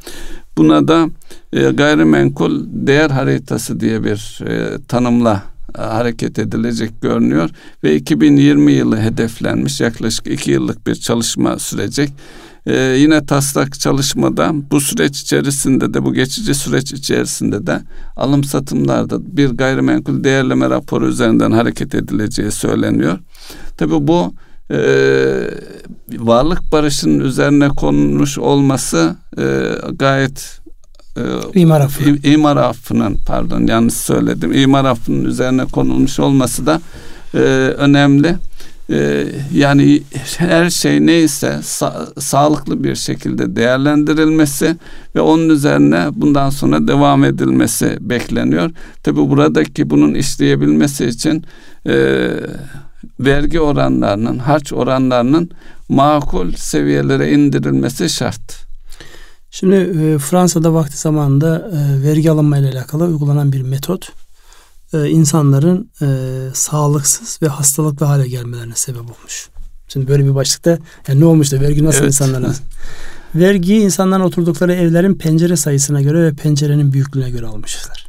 Buna da e, gayrimenkul değer haritası diye bir e, tanımla e, hareket edilecek görünüyor ve 2020 yılı hedeflenmiş yaklaşık iki yıllık bir çalışma sürecek. Ee, yine taslak çalışmada bu süreç içerisinde de bu geçici süreç içerisinde de alım satımlarda bir gayrimenkul değerleme raporu üzerinden hareket edileceği söyleniyor. Tabii bu e, varlık barışının üzerine konulmuş olması e, gayet
e, imar affı.
imar affının pardon yanlış söyledim. İmar affının üzerine konulmuş olması da e, önemli. E, yani her şey neyse sa- sağlıklı bir şekilde değerlendirilmesi ve onun üzerine bundan sonra devam edilmesi bekleniyor. Tabi buradaki bunun işleyebilmesi için e, vergi oranlarının, harç oranlarının makul seviyelere indirilmesi şart.
Şimdi e, Fransa'da vakti zamanında e, vergi alınma ile alakalı uygulanan bir metot e, insanların e, sağlıksız ve hastalıklı hale gelmelerine sebep olmuş. Şimdi böyle bir başlıkta yani ne olmuş da vergi nasıl evet. insanlara? Vergi insanların oturdukları evlerin pencere sayısına göre ve pencerenin büyüklüğüne göre almışlar.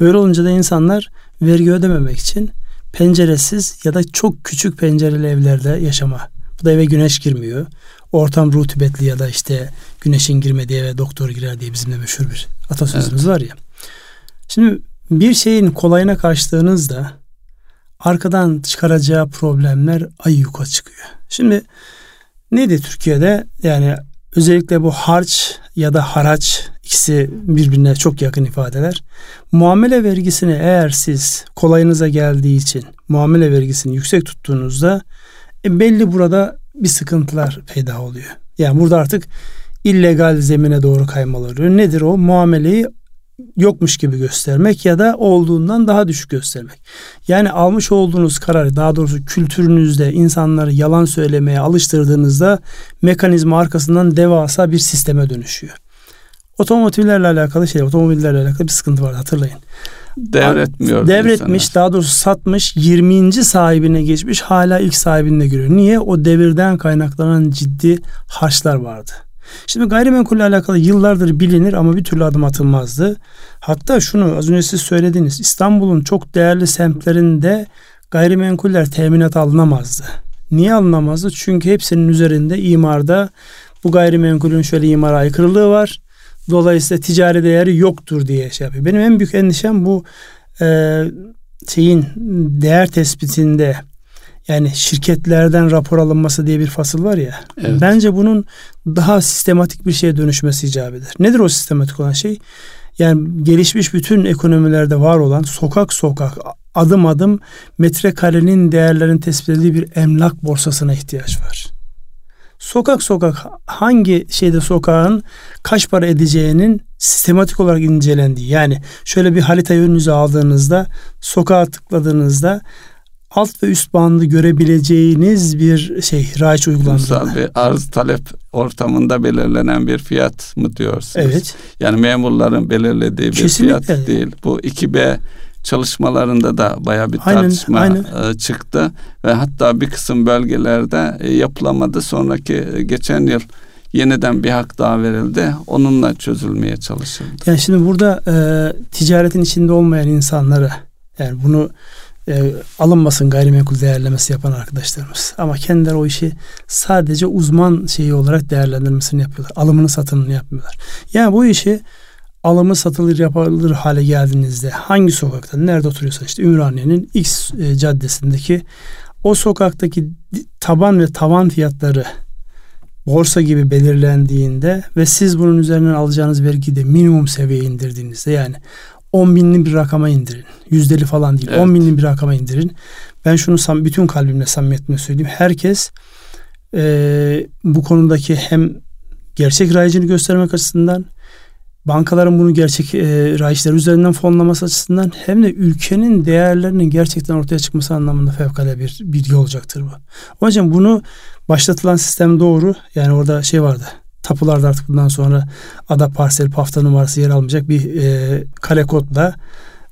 Böyle olunca da insanlar vergi ödememek için penceresiz ya da çok küçük pencereli evlerde yaşama. Bu da eve güneş girmiyor. Ortam rutubetli ya da işte güneşin girmediği eve doktor girer diye bizim de meşhur bir atasözümüz evet. var ya. Şimdi bir şeyin kolayına kaçtığınızda arkadan çıkaracağı problemler ay yuka çıkıyor. Şimdi neydi Türkiye'de yani özellikle bu harç ya da haraç ikisi birbirine çok yakın ifadeler. Muamele vergisini eğer siz kolayınıza geldiği için muamele vergisini yüksek tuttuğunuzda e, belli burada bir sıkıntılar peyda oluyor. Yani burada artık illegal zemine doğru kaymalar oluyor. Nedir o? Muameleyi yokmuş gibi göstermek ya da olduğundan daha düşük göstermek. Yani almış olduğunuz karar daha doğrusu kültürünüzde insanları yalan söylemeye alıştırdığınızda mekanizma arkasından devasa bir sisteme dönüşüyor. Otomotivlerle alakalı şey, otomobillerle alakalı bir sıkıntı var hatırlayın.
Devretmiyor.
Devretmiş, insanlar. daha doğrusu satmış, 20. sahibine geçmiş, hala ilk sahibinde görüyor. Niye? O devirden kaynaklanan ciddi harçlar vardı. Şimdi gayrimenkulle alakalı yıllardır bilinir ama bir türlü adım atılmazdı. Hatta şunu az önce siz söylediniz. İstanbul'un çok değerli semtlerinde gayrimenkuller teminat alınamazdı. Niye alınamazdı? Çünkü hepsinin üzerinde imarda bu gayrimenkulün şöyle imara aykırılığı var. Dolayısıyla ticari değeri yoktur diye şey yapıyor. Benim en büyük endişem bu e, şeyin değer tespitinde yani şirketlerden rapor alınması diye bir fasıl var ya. Evet. Bence bunun daha sistematik bir şeye dönüşmesi icap eder. Nedir o sistematik olan şey? Yani gelişmiş bütün ekonomilerde var olan sokak sokak adım adım metrekarenin değerlerinin tespit edildiği bir emlak borsasına ihtiyaç var. Sokak sokak hangi şeyde sokağın kaç para edeceğinin sistematik olarak incelendiği yani şöyle bir haritayı önünüze aldığınızda sokağa tıkladığınızda alt ve üst bandı görebileceğiniz bir şey raiç uygulandığında.
bir arz talep ortamında belirlenen bir fiyat mı diyorsunuz?
Evet.
Yani memurların belirlediği bir Kesinlikle. fiyat değil. Bu 2B çalışmalarında da baya bir tartışma aynen, aynen. E, çıktı ve hatta bir kısım bölgelerde e, yapılamadı. Sonraki e, geçen yıl yeniden bir hak daha verildi. Onunla çözülmeye çalışıldı.
Yani şimdi burada e, ticaretin içinde olmayan insanlara yani bunu e, alınmasın gayrimenkul değerlemesi yapan arkadaşlarımız. Ama kendileri o işi sadece uzman şeyi olarak değerlendirmesini yapıyorlar. Alımını satımını yapmıyorlar. Yani bu işi alımı satılır yapılır hale geldiğinizde hangi sokakta nerede oturuyorsan işte Ümraniye'nin X e, caddesindeki o sokaktaki taban ve tavan fiyatları borsa gibi belirlendiğinde ve siz bunun üzerinden alacağınız vergiyi de minimum seviyeye indirdiğinizde yani 10 binli bir rakama indirin. Yüzdeli falan değil. Evet. 10 binli bir rakama indirin. Ben şunu sam bütün kalbimle samimiyetle söyleyeyim. Herkes e, bu konudaki hem gerçek rayicini göstermek açısından bankaların bunu gerçek e, rayişler üzerinden fonlaması açısından hem de ülkenin değerlerinin gerçekten ortaya çıkması anlamında fevkalade bir bilgi olacaktır bu. O yüzden bunu başlatılan sistem doğru. Yani orada şey vardı tapularda artık bundan sonra ada parsel pafta numarası yer almayacak bir e, kare kodla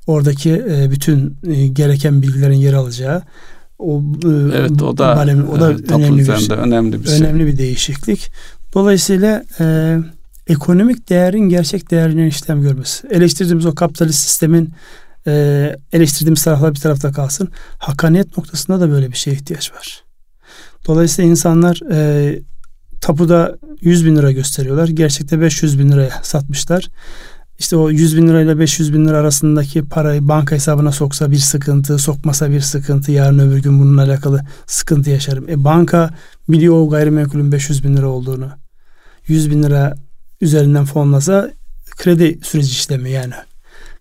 oradaki e, bütün e, gereken bilgilerin yer alacağı
o e, evet o da
alemin, o da
e, önemli bir şey,
önemli bir şey. Önemli bir değişiklik. Dolayısıyla e, ekonomik değerin gerçek değerine işlem görmesi. Eleştirdiğimiz o kapitalist sistemin e, eleştirdiğimiz taraflar bir tarafta kalsın. Hakkaniyet noktasında da böyle bir şeye ihtiyaç var. Dolayısıyla insanlar e, tapuda 100 bin lira gösteriyorlar. Gerçekte 500 bin liraya satmışlar. İşte o 100 bin lirayla 500 bin lira arasındaki parayı banka hesabına soksa bir sıkıntı, sokmasa bir sıkıntı. Yarın öbür gün bununla alakalı sıkıntı yaşarım. E banka biliyor o gayrimenkulün 500 bin lira olduğunu. 100 bin lira üzerinden fonlasa kredi süreci işlemi yani.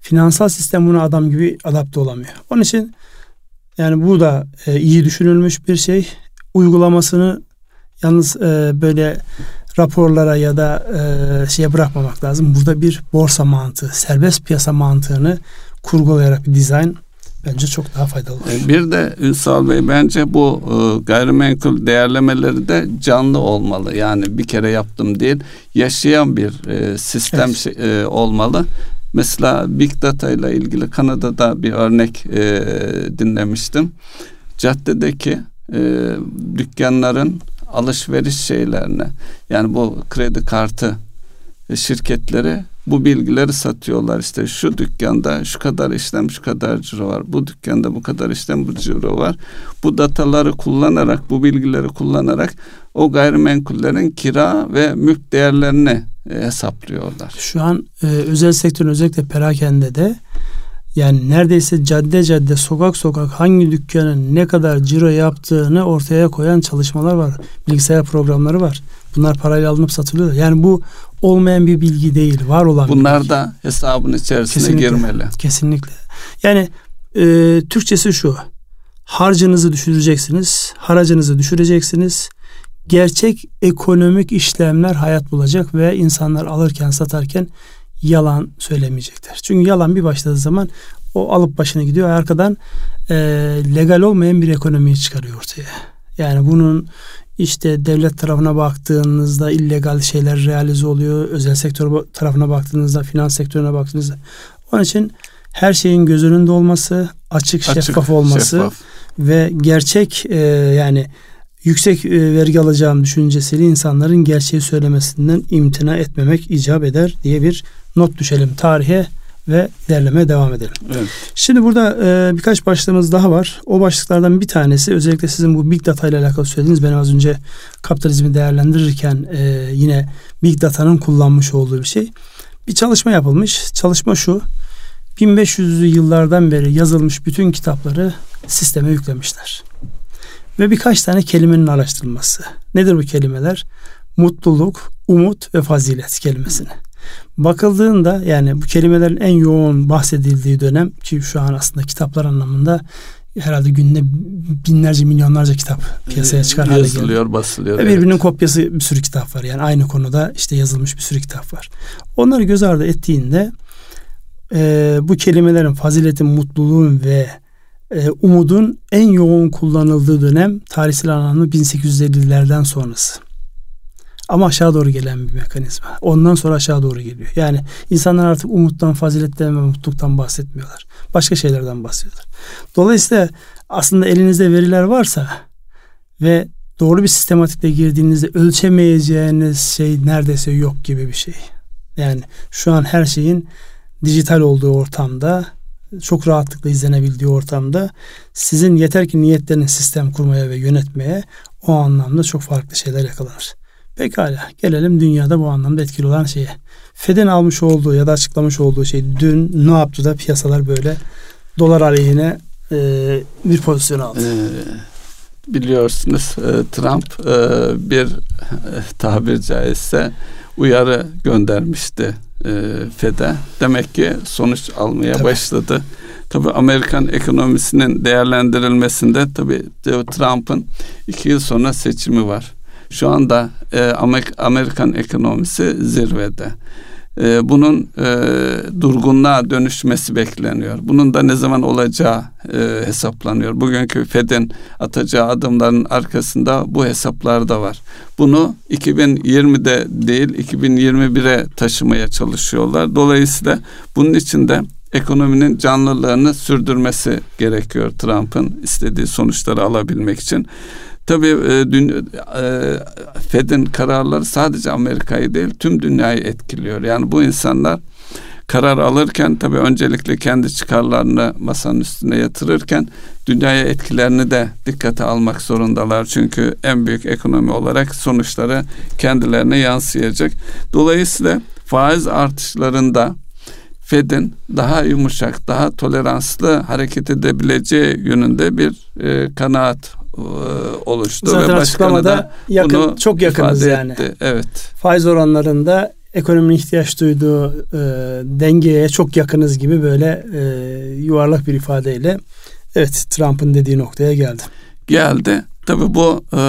Finansal sistem buna adam gibi adapte olamıyor. Onun için yani bu da e, iyi düşünülmüş bir şey. Uygulamasını yalnız e, böyle raporlara ya da e, şeye bırakmamak lazım. Burada bir borsa mantığı, serbest piyasa mantığını kurgulayarak bir dizayn bence çok daha faydalı olur.
E, bir de Ünsal Bey bence bu e, gayrimenkul değerlemeleri de canlı olmalı. Yani bir kere yaptım değil, yaşayan bir e, sistem evet. şey, e, olmalı. Mesela Big Data ile ilgili Kanada'da bir örnek e, dinlemiştim. Caddedeki e, dükkanların alışveriş şeylerine yani bu kredi kartı şirketleri bu bilgileri satıyorlar. İşte şu dükkanda şu kadar işlem şu kadar ciro var. Bu dükkanda bu kadar işlem bu ciro var. Bu dataları kullanarak bu bilgileri kullanarak o gayrimenkullerin kira ve mülk değerlerini e, hesaplıyorlar.
Şu an e, özel sektörün özellikle perakende de yani neredeyse cadde cadde sokak sokak hangi dükkanın ne kadar ciro yaptığını ortaya koyan çalışmalar var. Bilgisayar programları var. Bunlar parayla alınıp satılıyor. Yani bu olmayan bir bilgi değil, var olan
Bunlar
bir bilgi.
da hesabın içerisine kesinlikle, girmeli.
Kesinlikle. Yani e, Türkçesi şu. Harcınızı düşüreceksiniz, haracınızı düşüreceksiniz. Gerçek ekonomik işlemler hayat bulacak ve insanlar alırken satarken yalan söylemeyecekler. Çünkü yalan bir başladığı zaman o alıp başına gidiyor. Arkadan e, legal olmayan bir ekonomiyi çıkarıyor ortaya. Yani bunun işte devlet tarafına baktığınızda illegal şeyler realize oluyor. Özel sektör tarafına baktığınızda, finans sektörüne baktığınızda. Onun için her şeyin göz önünde olması, açık, açık şeffaf olması şeffaf. ve gerçek e, yani yüksek e, vergi alacağım düşüncesiyle insanların gerçeği söylemesinden imtina etmemek icap eder diye bir not düşelim tarihe ve ilerlemeye devam edelim. Evet. Şimdi burada e, birkaç başlığımız daha var. O başlıklardan bir tanesi özellikle sizin bu Big Data ile alakalı söylediğiniz ben az önce kapitalizmi değerlendirirken e, yine Big Data'nın kullanmış olduğu bir şey. Bir çalışma yapılmış. Çalışma şu. 1500'lü yıllardan beri yazılmış bütün kitapları sisteme yüklemişler. Ve birkaç tane kelimenin araştırılması. Nedir bu kelimeler? Mutluluk, umut ve fazilet kelimesini. Bakıldığında yani bu kelimelerin en yoğun bahsedildiği dönem ki şu an aslında kitaplar anlamında herhalde günde binlerce milyonlarca kitap piyasaya çıkar
hale geliyor. Yazılıyor, basılıyor.
Ve birbirinin evet. kopyası bir sürü kitap var. Yani aynı konuda işte yazılmış bir sürü kitap var. Onları göz ardı ettiğinde e, bu kelimelerin faziletin, mutluluğun ve e, umudun en yoğun kullanıldığı dönem tarihsel anlamda 1850'lerden sonrası. Ama aşağı doğru gelen bir mekanizma. Ondan sonra aşağı doğru geliyor. Yani insanlar artık umuttan, faziletten ve mutluluktan bahsetmiyorlar. Başka şeylerden bahsediyorlar. Dolayısıyla aslında elinizde veriler varsa ve doğru bir sistematikle girdiğinizde ölçemeyeceğiniz şey neredeyse yok gibi bir şey. Yani şu an her şeyin dijital olduğu ortamda çok rahatlıkla izlenebildiği ortamda sizin yeter ki niyetleriniz sistem kurmaya ve yönetmeye o anlamda çok farklı şeyler yakalanır. Pekala gelelim dünyada bu anlamda etkili olan şeye. Fed'in almış olduğu ya da açıklamış olduğu şey dün ne yaptı da piyasalar böyle dolar aleyhine e, bir pozisyon aldı.
Ee, biliyorsunuz e, Trump e, bir e, tabir caizse uyarı göndermişti e, Fed'e. Demek ki sonuç almaya Tabii. başladı. Tabii Amerikan ekonomisinin değerlendirilmesinde tabii Trump'ın iki yıl sonra seçimi var. Şu anda e, Amerikan ekonomisi zirvede. E, bunun e, durgunluğa dönüşmesi bekleniyor. Bunun da ne zaman olacağı e, hesaplanıyor. Bugünkü Fed'in atacağı adımların arkasında bu hesaplar da var. Bunu 2020'de değil 2021'e taşımaya çalışıyorlar. Dolayısıyla bunun için de ekonominin canlılığını sürdürmesi gerekiyor Trump'ın istediği sonuçları alabilmek için. Tabii e, dün, e, Fed'in kararları sadece Amerika'yı değil tüm dünyayı etkiliyor. Yani bu insanlar karar alırken tabii öncelikle kendi çıkarlarını masanın üstüne yatırırken dünyaya etkilerini de dikkate almak zorundalar. Çünkü en büyük ekonomi olarak sonuçları kendilerine yansıyacak. Dolayısıyla faiz artışlarında Fed'in daha yumuşak, daha toleranslı hareket edebileceği yönünde bir e, kanaat oluştu
Zaten ve başkanı da yakın, bunu çok yakınız yani.
Etti. Evet.
Faiz oranlarında ekonominin ihtiyaç duyduğu e, dengeye çok yakınız gibi böyle e, yuvarlak bir ifadeyle evet Trump'ın dediği noktaya geldi.
Geldi. Tabi bu e,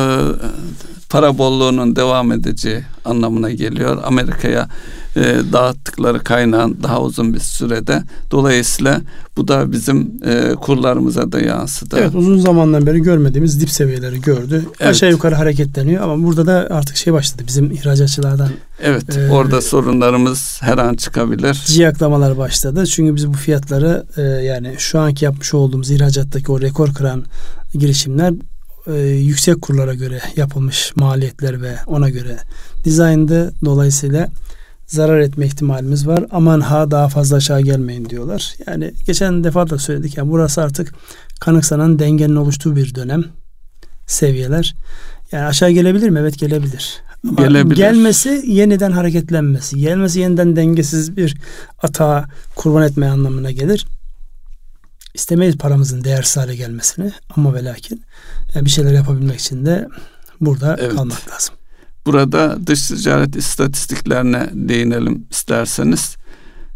para bolluğunun devam edeceği anlamına geliyor. Amerika'ya e, dağıttıkları kaynağın daha uzun bir sürede. Dolayısıyla bu da bizim e, kurlarımıza da yansıdı.
Evet uzun zamandan beri görmediğimiz dip seviyeleri gördü. Evet. Aşağı yukarı hareketleniyor ama burada da artık şey başladı bizim ihracatçılardan.
Evet e, orada sorunlarımız her an çıkabilir.
Ciyaklamalar başladı. Çünkü biz bu fiyatları e, yani şu anki yapmış olduğumuz ihracattaki o rekor kıran girişimler e, yüksek kurlara göre yapılmış maliyetler ve ona göre dizayndı. Dolayısıyla zarar etme ihtimalimiz var. Aman ha daha fazla aşağı gelmeyin diyorlar. Yani geçen defa da söyledik ya burası artık kanıksanan dengenin oluştuğu bir dönem seviyeler. Yani aşağı gelebilir mi? Evet gelebilir. Ama gelebilir. gelmesi yeniden hareketlenmesi, gelmesi yeniden dengesiz bir atağa kurban etme anlamına gelir. İstemeyiz paramızın değersiz hale gelmesini ama ve lakin yani bir şeyler yapabilmek için de burada evet. kalmak lazım.
Burada dış ticaret istatistiklerine değinelim isterseniz.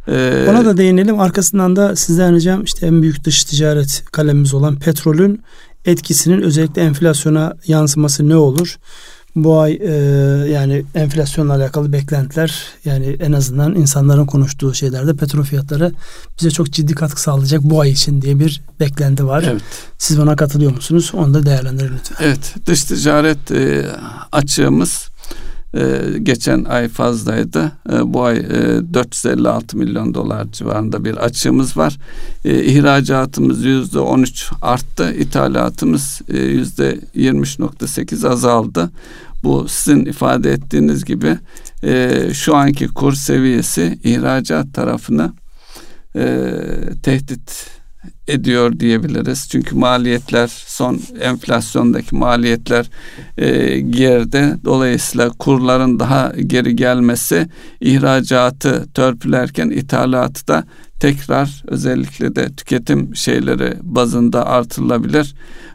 Ee, Ona da değinelim. Arkasından da sizden ricam işte en büyük dış ticaret kalemimiz olan petrolün etkisinin özellikle enflasyona yansıması ne olur? Bu ay e, yani enflasyonla alakalı beklentiler yani en azından insanların konuştuğu şeylerde petrol fiyatları bize çok ciddi katkı sağlayacak bu ay için diye bir beklenti var. Evet. Siz buna katılıyor musunuz? Onu da değerlendirin lütfen.
Evet. Dış ticaret e, açığımız e, geçen ay fazlaydı. E, bu ay e, 456 milyon dolar civarında bir açığımız var. E, ihracatımız yüzde 13 arttı. İthalatımız e, yüzde 23.8 azaldı. Bu sizin ifade ettiğiniz gibi e, şu anki kur seviyesi ihracat tarafını e, tehdit ediyor diyebiliriz. Çünkü maliyetler son enflasyondaki maliyetler e, geride. Dolayısıyla kurların daha geri gelmesi ihracatı törpülerken ithalatı da tekrar özellikle de tüketim şeyleri bazında artırılabilir.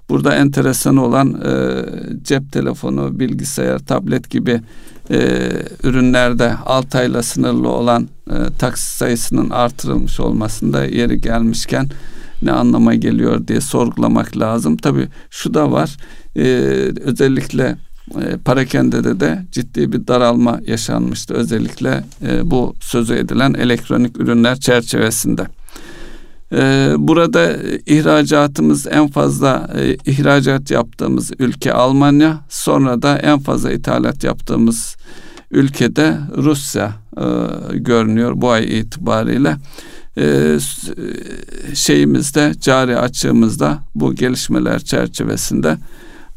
Burada enteresan olan e, cep telefonu, bilgisayar, tablet gibi e, ürünlerde 6 ayla sınırlı olan e, taksi sayısının artırılmış olmasında yeri gelmişken ne anlama geliyor diye sorgulamak lazım. Tabii şu da var. E, özellikle e, Parakende'de de ciddi bir daralma yaşanmıştı. Özellikle e, bu sözü edilen elektronik ürünler çerçevesinde. E, burada ihracatımız en fazla e, ihracat yaptığımız ülke Almanya. Sonra da en fazla ithalat yaptığımız ülkede Rusya e, görünüyor bu ay itibariyle. E, şeyimizde cari açığımızda bu gelişmeler çerçevesinde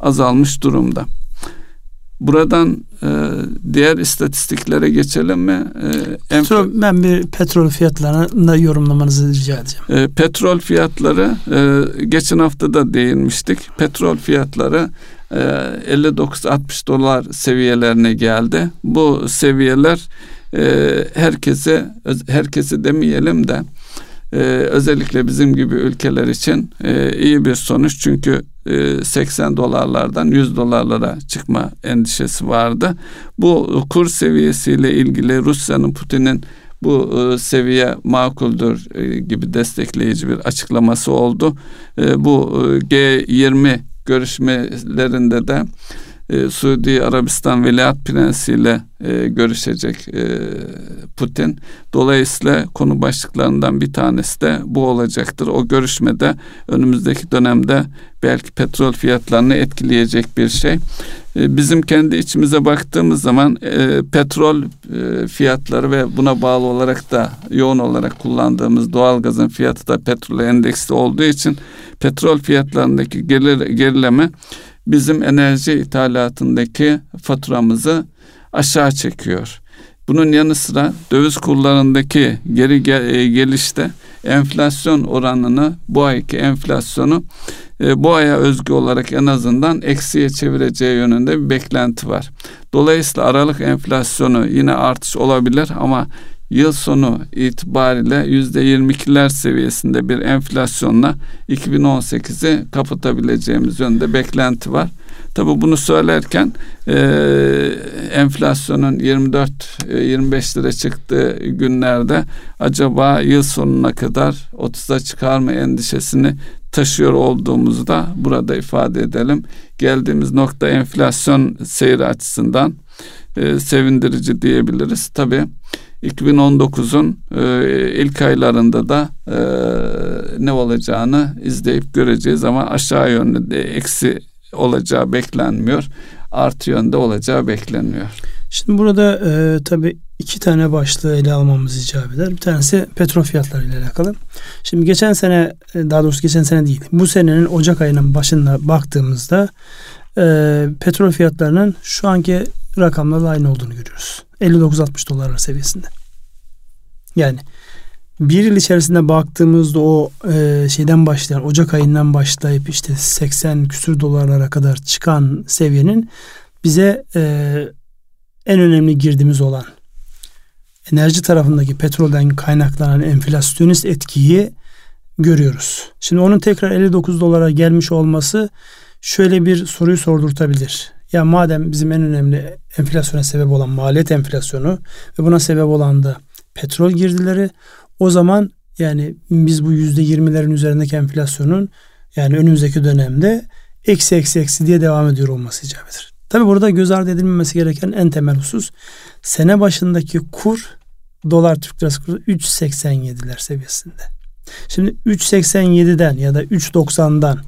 azalmış durumda. Buradan e, diğer istatistiklere geçelim mi?
E, petrol, ben bir petrol fiyatlarını yorumlamanızı rica edeceğim.
E, petrol fiyatları e, geçen hafta da değinmiştik. Petrol fiyatları e, 59-60 dolar seviyelerine geldi. Bu seviyeler e, herkese herkese demeyelim de e, özellikle bizim gibi ülkeler için e, iyi bir sonuç çünkü 80 e, dolarlardan 100 dolarlara çıkma endişesi vardı. Bu kur seviyesiyle ilgili Rusya'nın Putin'in bu e, seviye makuldür e, gibi destekleyici bir açıklaması oldu. Bu G20 görüşmelerinde de e, Suudi Arabistan Veliaht Prensi ile e, görüşecek e, Putin. Dolayısıyla konu başlıklarından bir tanesi de bu olacaktır. O görüşmede önümüzdeki dönemde belki petrol fiyatlarını etkileyecek bir şey. E, bizim kendi içimize baktığımız zaman e, petrol e, fiyatları ve buna bağlı olarak da yoğun olarak kullandığımız doğalgazın fiyatı da petrol endeksli olduğu için petrol fiyatlarındaki gerileme bizim enerji ithalatındaki faturamızı aşağı çekiyor. Bunun yanı sıra döviz kurlarındaki geri e, gelişte enflasyon oranını bu ayki enflasyonu e, bu aya özgü olarak en azından eksiye çevireceği yönünde bir beklenti var. Dolayısıyla Aralık enflasyonu yine artış olabilir ama yıl sonu itibariyle yüzde 22'ler seviyesinde bir enflasyonla 2018'i kapatabileceğimiz yönde beklenti var. Tabi bunu söylerken e, enflasyonun 24-25 lira çıktığı günlerde acaba yıl sonuna kadar 30'a çıkar mı endişesini taşıyor olduğumuzu da burada ifade edelim. Geldiğimiz nokta enflasyon seyri açısından e, sevindirici diyebiliriz. Tabi 2019'un e, ilk aylarında da e, ne olacağını izleyip göreceğiz ama aşağı yönlü de eksi olacağı beklenmiyor. Artı yönde olacağı bekleniyor.
Şimdi burada e, tabii iki tane başlığı ele almamız icap eder. Bir tanesi petrol fiyatları ile alakalı. Şimdi geçen sene e, daha doğrusu geçen sene değil. Bu senenin Ocak ayının başında baktığımızda e, petrol fiyatlarının şu anki rakamlarla aynı olduğunu görüyoruz. 59-60 dolar seviyesinde. Yani bir yıl içerisinde baktığımızda o e, şeyden başlayan Ocak ayından başlayıp işte 80 küsür dolarlara kadar çıkan seviyenin bize e, en önemli girdimiz olan enerji tarafındaki petrolden kaynaklanan enflasyonist etkiyi görüyoruz. Şimdi onun tekrar 59 dolara gelmiş olması şöyle bir soruyu sordurtabilir. Ya madem bizim en önemli enflasyona sebep olan maliyet enflasyonu ve buna sebep olan da petrol girdileri o zaman yani biz bu yüzde yirmilerin üzerindeki enflasyonun yani önümüzdeki dönemde eksi eksi eksi diye devam ediyor olması icap eder. Tabi burada göz ardı edilmemesi gereken en temel husus sene başındaki kur dolar Türk lirası kuru 3.87'ler seviyesinde. Şimdi 3.87'den ya da 3.90'dan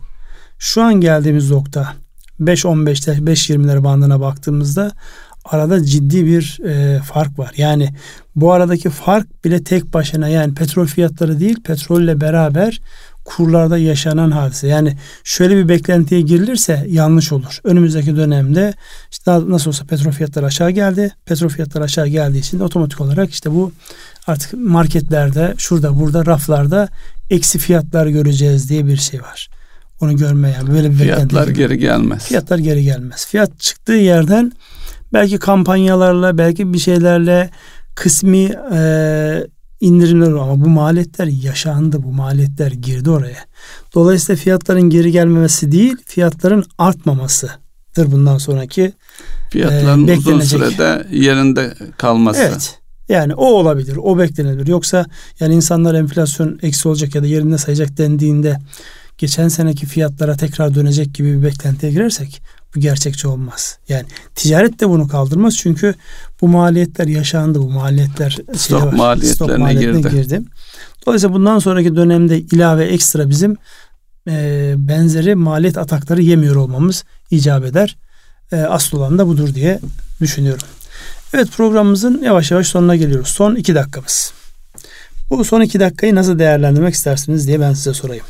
şu an geldiğimiz nokta 5.15'te 5.20'ler bandına baktığımızda arada ciddi bir e, fark var. Yani bu aradaki fark bile tek başına yani petrol fiyatları değil petrolle beraber kurlarda yaşanan hadise. Yani şöyle bir beklentiye girilirse yanlış olur. Önümüzdeki dönemde işte nasıl olsa petrol fiyatları aşağı geldi. Petrol fiyatları aşağı geldiği için otomatik olarak işte bu artık marketlerde şurada burada raflarda eksi fiyatlar göreceğiz diye bir şey var. Onu görmeyen böyle bir
fiyatlar geri gelmez.
Fiyatlar geri gelmez. Fiyat çıktığı yerden belki kampanyalarla belki bir şeylerle kısmi e, indirimler olur ama bu maliyetler yaşandı. Bu maliyetler girdi oraya. Dolayısıyla fiyatların geri gelmemesi değil fiyatların artmamasıdır bundan sonraki
fiyatların e, uzun sürede yerinde kalması.
Evet. Yani o olabilir. O beklenebilir. Yoksa yani insanlar enflasyon eksi olacak ya da yerinde sayacak dendiğinde geçen seneki fiyatlara tekrar dönecek gibi bir beklentiye girersek bu gerçekçi olmaz. Yani ticaret de bunu kaldırmaz çünkü bu maliyetler yaşandı. Bu maliyetler
stok var, maliyetlerine, stok maliyetlerine girdi. girdi.
Dolayısıyla bundan sonraki dönemde ilave ekstra bizim e, benzeri maliyet atakları yemiyor olmamız icap eder. E, asıl olan da budur diye düşünüyorum. Evet programımızın yavaş yavaş sonuna geliyoruz. Son iki dakikamız. Bu son iki dakikayı nasıl değerlendirmek istersiniz diye ben size sorayım.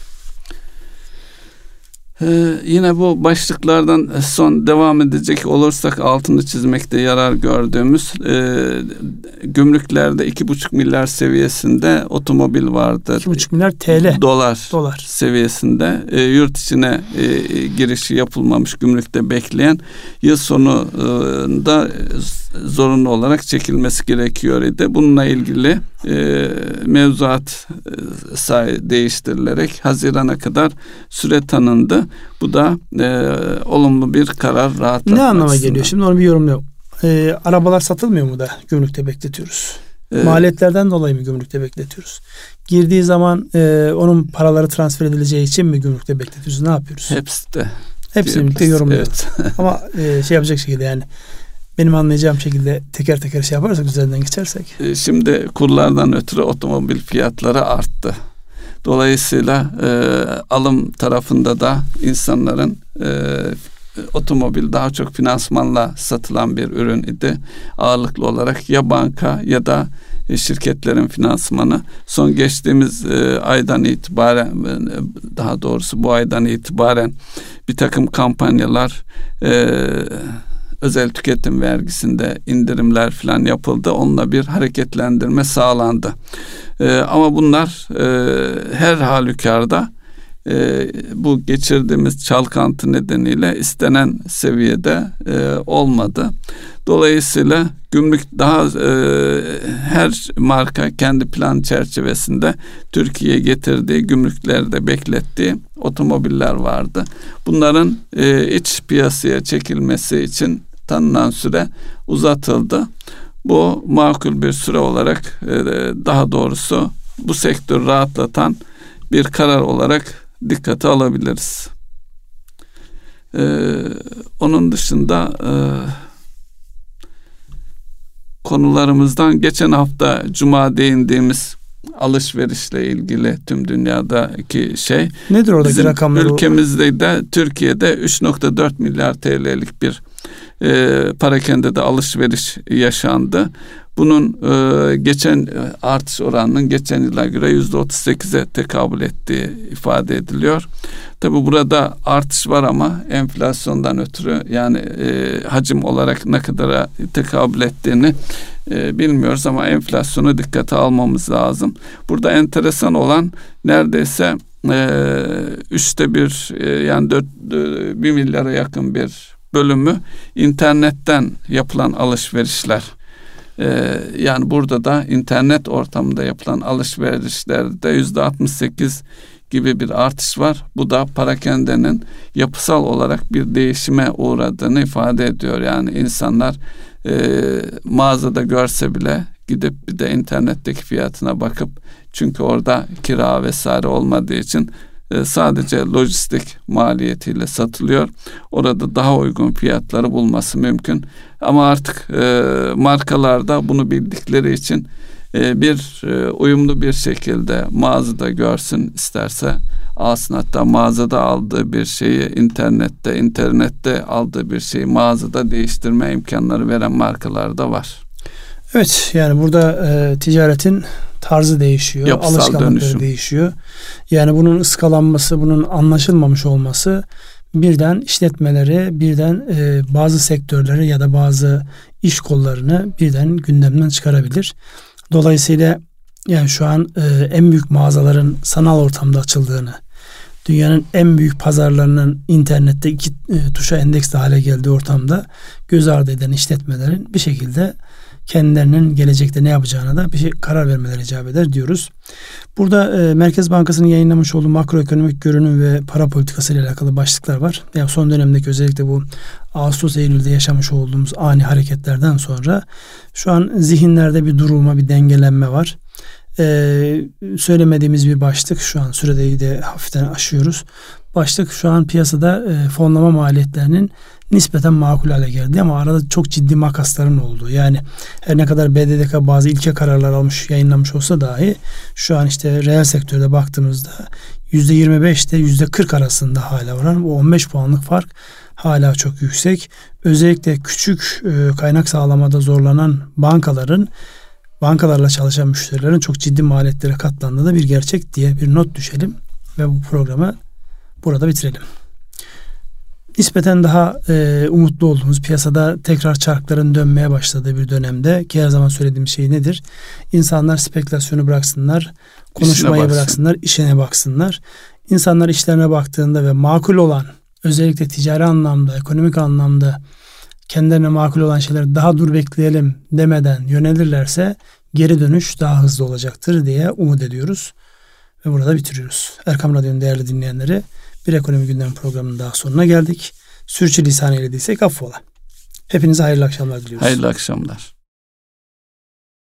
Ee, yine bu başlıklardan son devam edecek olursak altını çizmekte yarar gördüğümüz e, gümrüklerde iki buçuk milyar seviyesinde otomobil vardı.
İki buçuk milyar TL.
Dolar, dolar. seviyesinde e, yurt içine e, girişi yapılmamış gümrükte bekleyen yıl sonunda zorunlu olarak çekilmesi gerekiyor idi. Bununla ilgili e, mevzuat e, say değiştirilerek Haziran'a kadar süre tanındı. Bu da e, olumlu bir karar rahatlatmak
Ne anlama geliyor? Şimdi onu bir yorumlayalım. E, arabalar satılmıyor mu da gümrükte bekletiyoruz? E, Maliyetlerden dolayı mı gümrükte bekletiyoruz? Girdiği zaman e, onun paraları transfer edileceği için mi gümrükte bekletiyoruz? Ne yapıyoruz?
Hepsi de.
Hepsini birlikte yorumluyoruz. Evet. Ama e, şey yapacak şekilde yani benim anlayacağım şekilde teker teker şey yaparsak üzerinden geçersek.
E, şimdi kurlardan ötürü otomobil fiyatları arttı. Dolayısıyla e, alım tarafında da insanların e, otomobil daha çok finansmanla satılan bir ürün idi. Ağırlıklı olarak ya banka ya da e, şirketlerin finansmanı son geçtiğimiz e, aydan itibaren e, daha doğrusu bu aydan itibaren bir takım kampanyalar e, özel tüketim vergisinde indirimler falan yapıldı. Onunla bir hareketlendirme sağlandı. E, ama bunlar e, her halükarda e, bu geçirdiğimiz çalkantı nedeniyle istenen seviyede e, olmadı. Dolayısıyla gümrük daha e, her marka kendi plan çerçevesinde Türkiye'ye getirdiği gümrüklerde beklettiği otomobiller vardı. Bunların e, iç piyasaya çekilmesi için tanınan süre uzatıldı. Bu makul bir süre olarak e, daha doğrusu bu sektör rahatlatan bir karar olarak dikkate alabiliriz. Ee, onun dışında e, konularımızdan geçen hafta Cuma değindiğimiz alışverişle ilgili tüm dünyadaki şey.
Nedir oradaki Bizim rakamlar?
Ülkemizde de Türkiye'de 3.4 milyar TL'lik bir e, parakende de alışveriş yaşandı. Bunun e, geçen e, artış oranının geçen yıla göre yüzde otuz sekize tekabül ettiği ifade ediliyor. Tabi burada artış var ama enflasyondan ötürü yani e, hacim olarak ne kadara tekabül ettiğini e, bilmiyoruz ama enflasyonu dikkate almamız lazım. Burada enteresan olan neredeyse e, üçte bir e, yani dört, e, bir milyara yakın bir bölümü internetten yapılan alışverişler. Ee, yani burada da internet ortamında yapılan alışverişlerde yüzde 68 gibi bir artış var. Bu da parakendenin yapısal olarak bir değişime uğradığını ifade ediyor. Yani insanlar e, mağazada görse bile gidip bir de internetteki fiyatına bakıp çünkü orada kira vesaire olmadığı için sadece lojistik maliyetiyle satılıyor. Orada daha uygun fiyatları bulması mümkün. Ama artık e, markalarda bunu bildikleri için e, bir e, uyumlu bir şekilde mağazada görsün isterse alsın hatta mağazada aldığı bir şeyi internette internette aldığı bir şeyi mağazada değiştirme imkanları veren markalar da var.
Evet yani burada e, ticaretin tarzı değişiyor, Yapısal alışkanlıkları dönüşüm. değişiyor. Yani bunun ıskalanması, bunun anlaşılmamış olması birden işletmeleri, birden e, bazı sektörleri ya da bazı iş kollarını birden gündemden çıkarabilir. Dolayısıyla yani şu an e, en büyük mağazaların sanal ortamda açıldığını, dünyanın en büyük pazarlarının internette iki e, tuşa endeksli hale geldiği ortamda göz ardı eden işletmelerin bir şekilde kendilerinin gelecekte ne yapacağına da bir şey karar vermeleri icap eder diyoruz. Burada e, Merkez Bankası'nın yayınlamış olduğu makroekonomik görünüm ve para politikası ile alakalı başlıklar var. Yani son dönemdeki özellikle bu Ağustos Eylül'de yaşamış olduğumuz ani hareketlerden sonra şu an zihinlerde bir durulma, bir dengelenme var. Ee, söylemediğimiz bir başlık şu an süredeyi de hafiften aşıyoruz. Başlık şu an piyasada e, fonlama maliyetlerinin nispeten makul hale geldi ama arada çok ciddi makasların olduğu yani her ne kadar BDDK bazı ilke kararlar almış yayınlamış olsa dahi şu an işte reel sektörde baktığımızda %25 ile %40 arasında hala var. Bu 15 puanlık fark hala çok yüksek. Özellikle küçük e, kaynak sağlamada zorlanan bankaların bankalarla çalışan müşterilerin çok ciddi maliyetlere katlandığı da bir gerçek diye bir not düşelim ve bu programı burada bitirelim nispeten daha e, umutlu olduğumuz piyasada tekrar çarkların dönmeye başladığı bir dönemde ki her zaman söylediğim şey nedir? İnsanlar spekülasyonu bıraksınlar, konuşmayı bıraksınlar, işine baksınlar. İnsanlar işlerine baktığında ve makul olan özellikle ticari anlamda, ekonomik anlamda kendilerine makul olan şeyleri daha dur bekleyelim demeden yönelirlerse geri dönüş daha hızlı olacaktır diye umut ediyoruz. Ve burada bitiriyoruz. Erkam Radyo'nun değerli dinleyenleri bir ekonomi gündem programının daha sonuna geldik. Sürçülisan eylediysek affola. Hepinize hayırlı akşamlar diliyoruz.
Hayırlı akşamlar.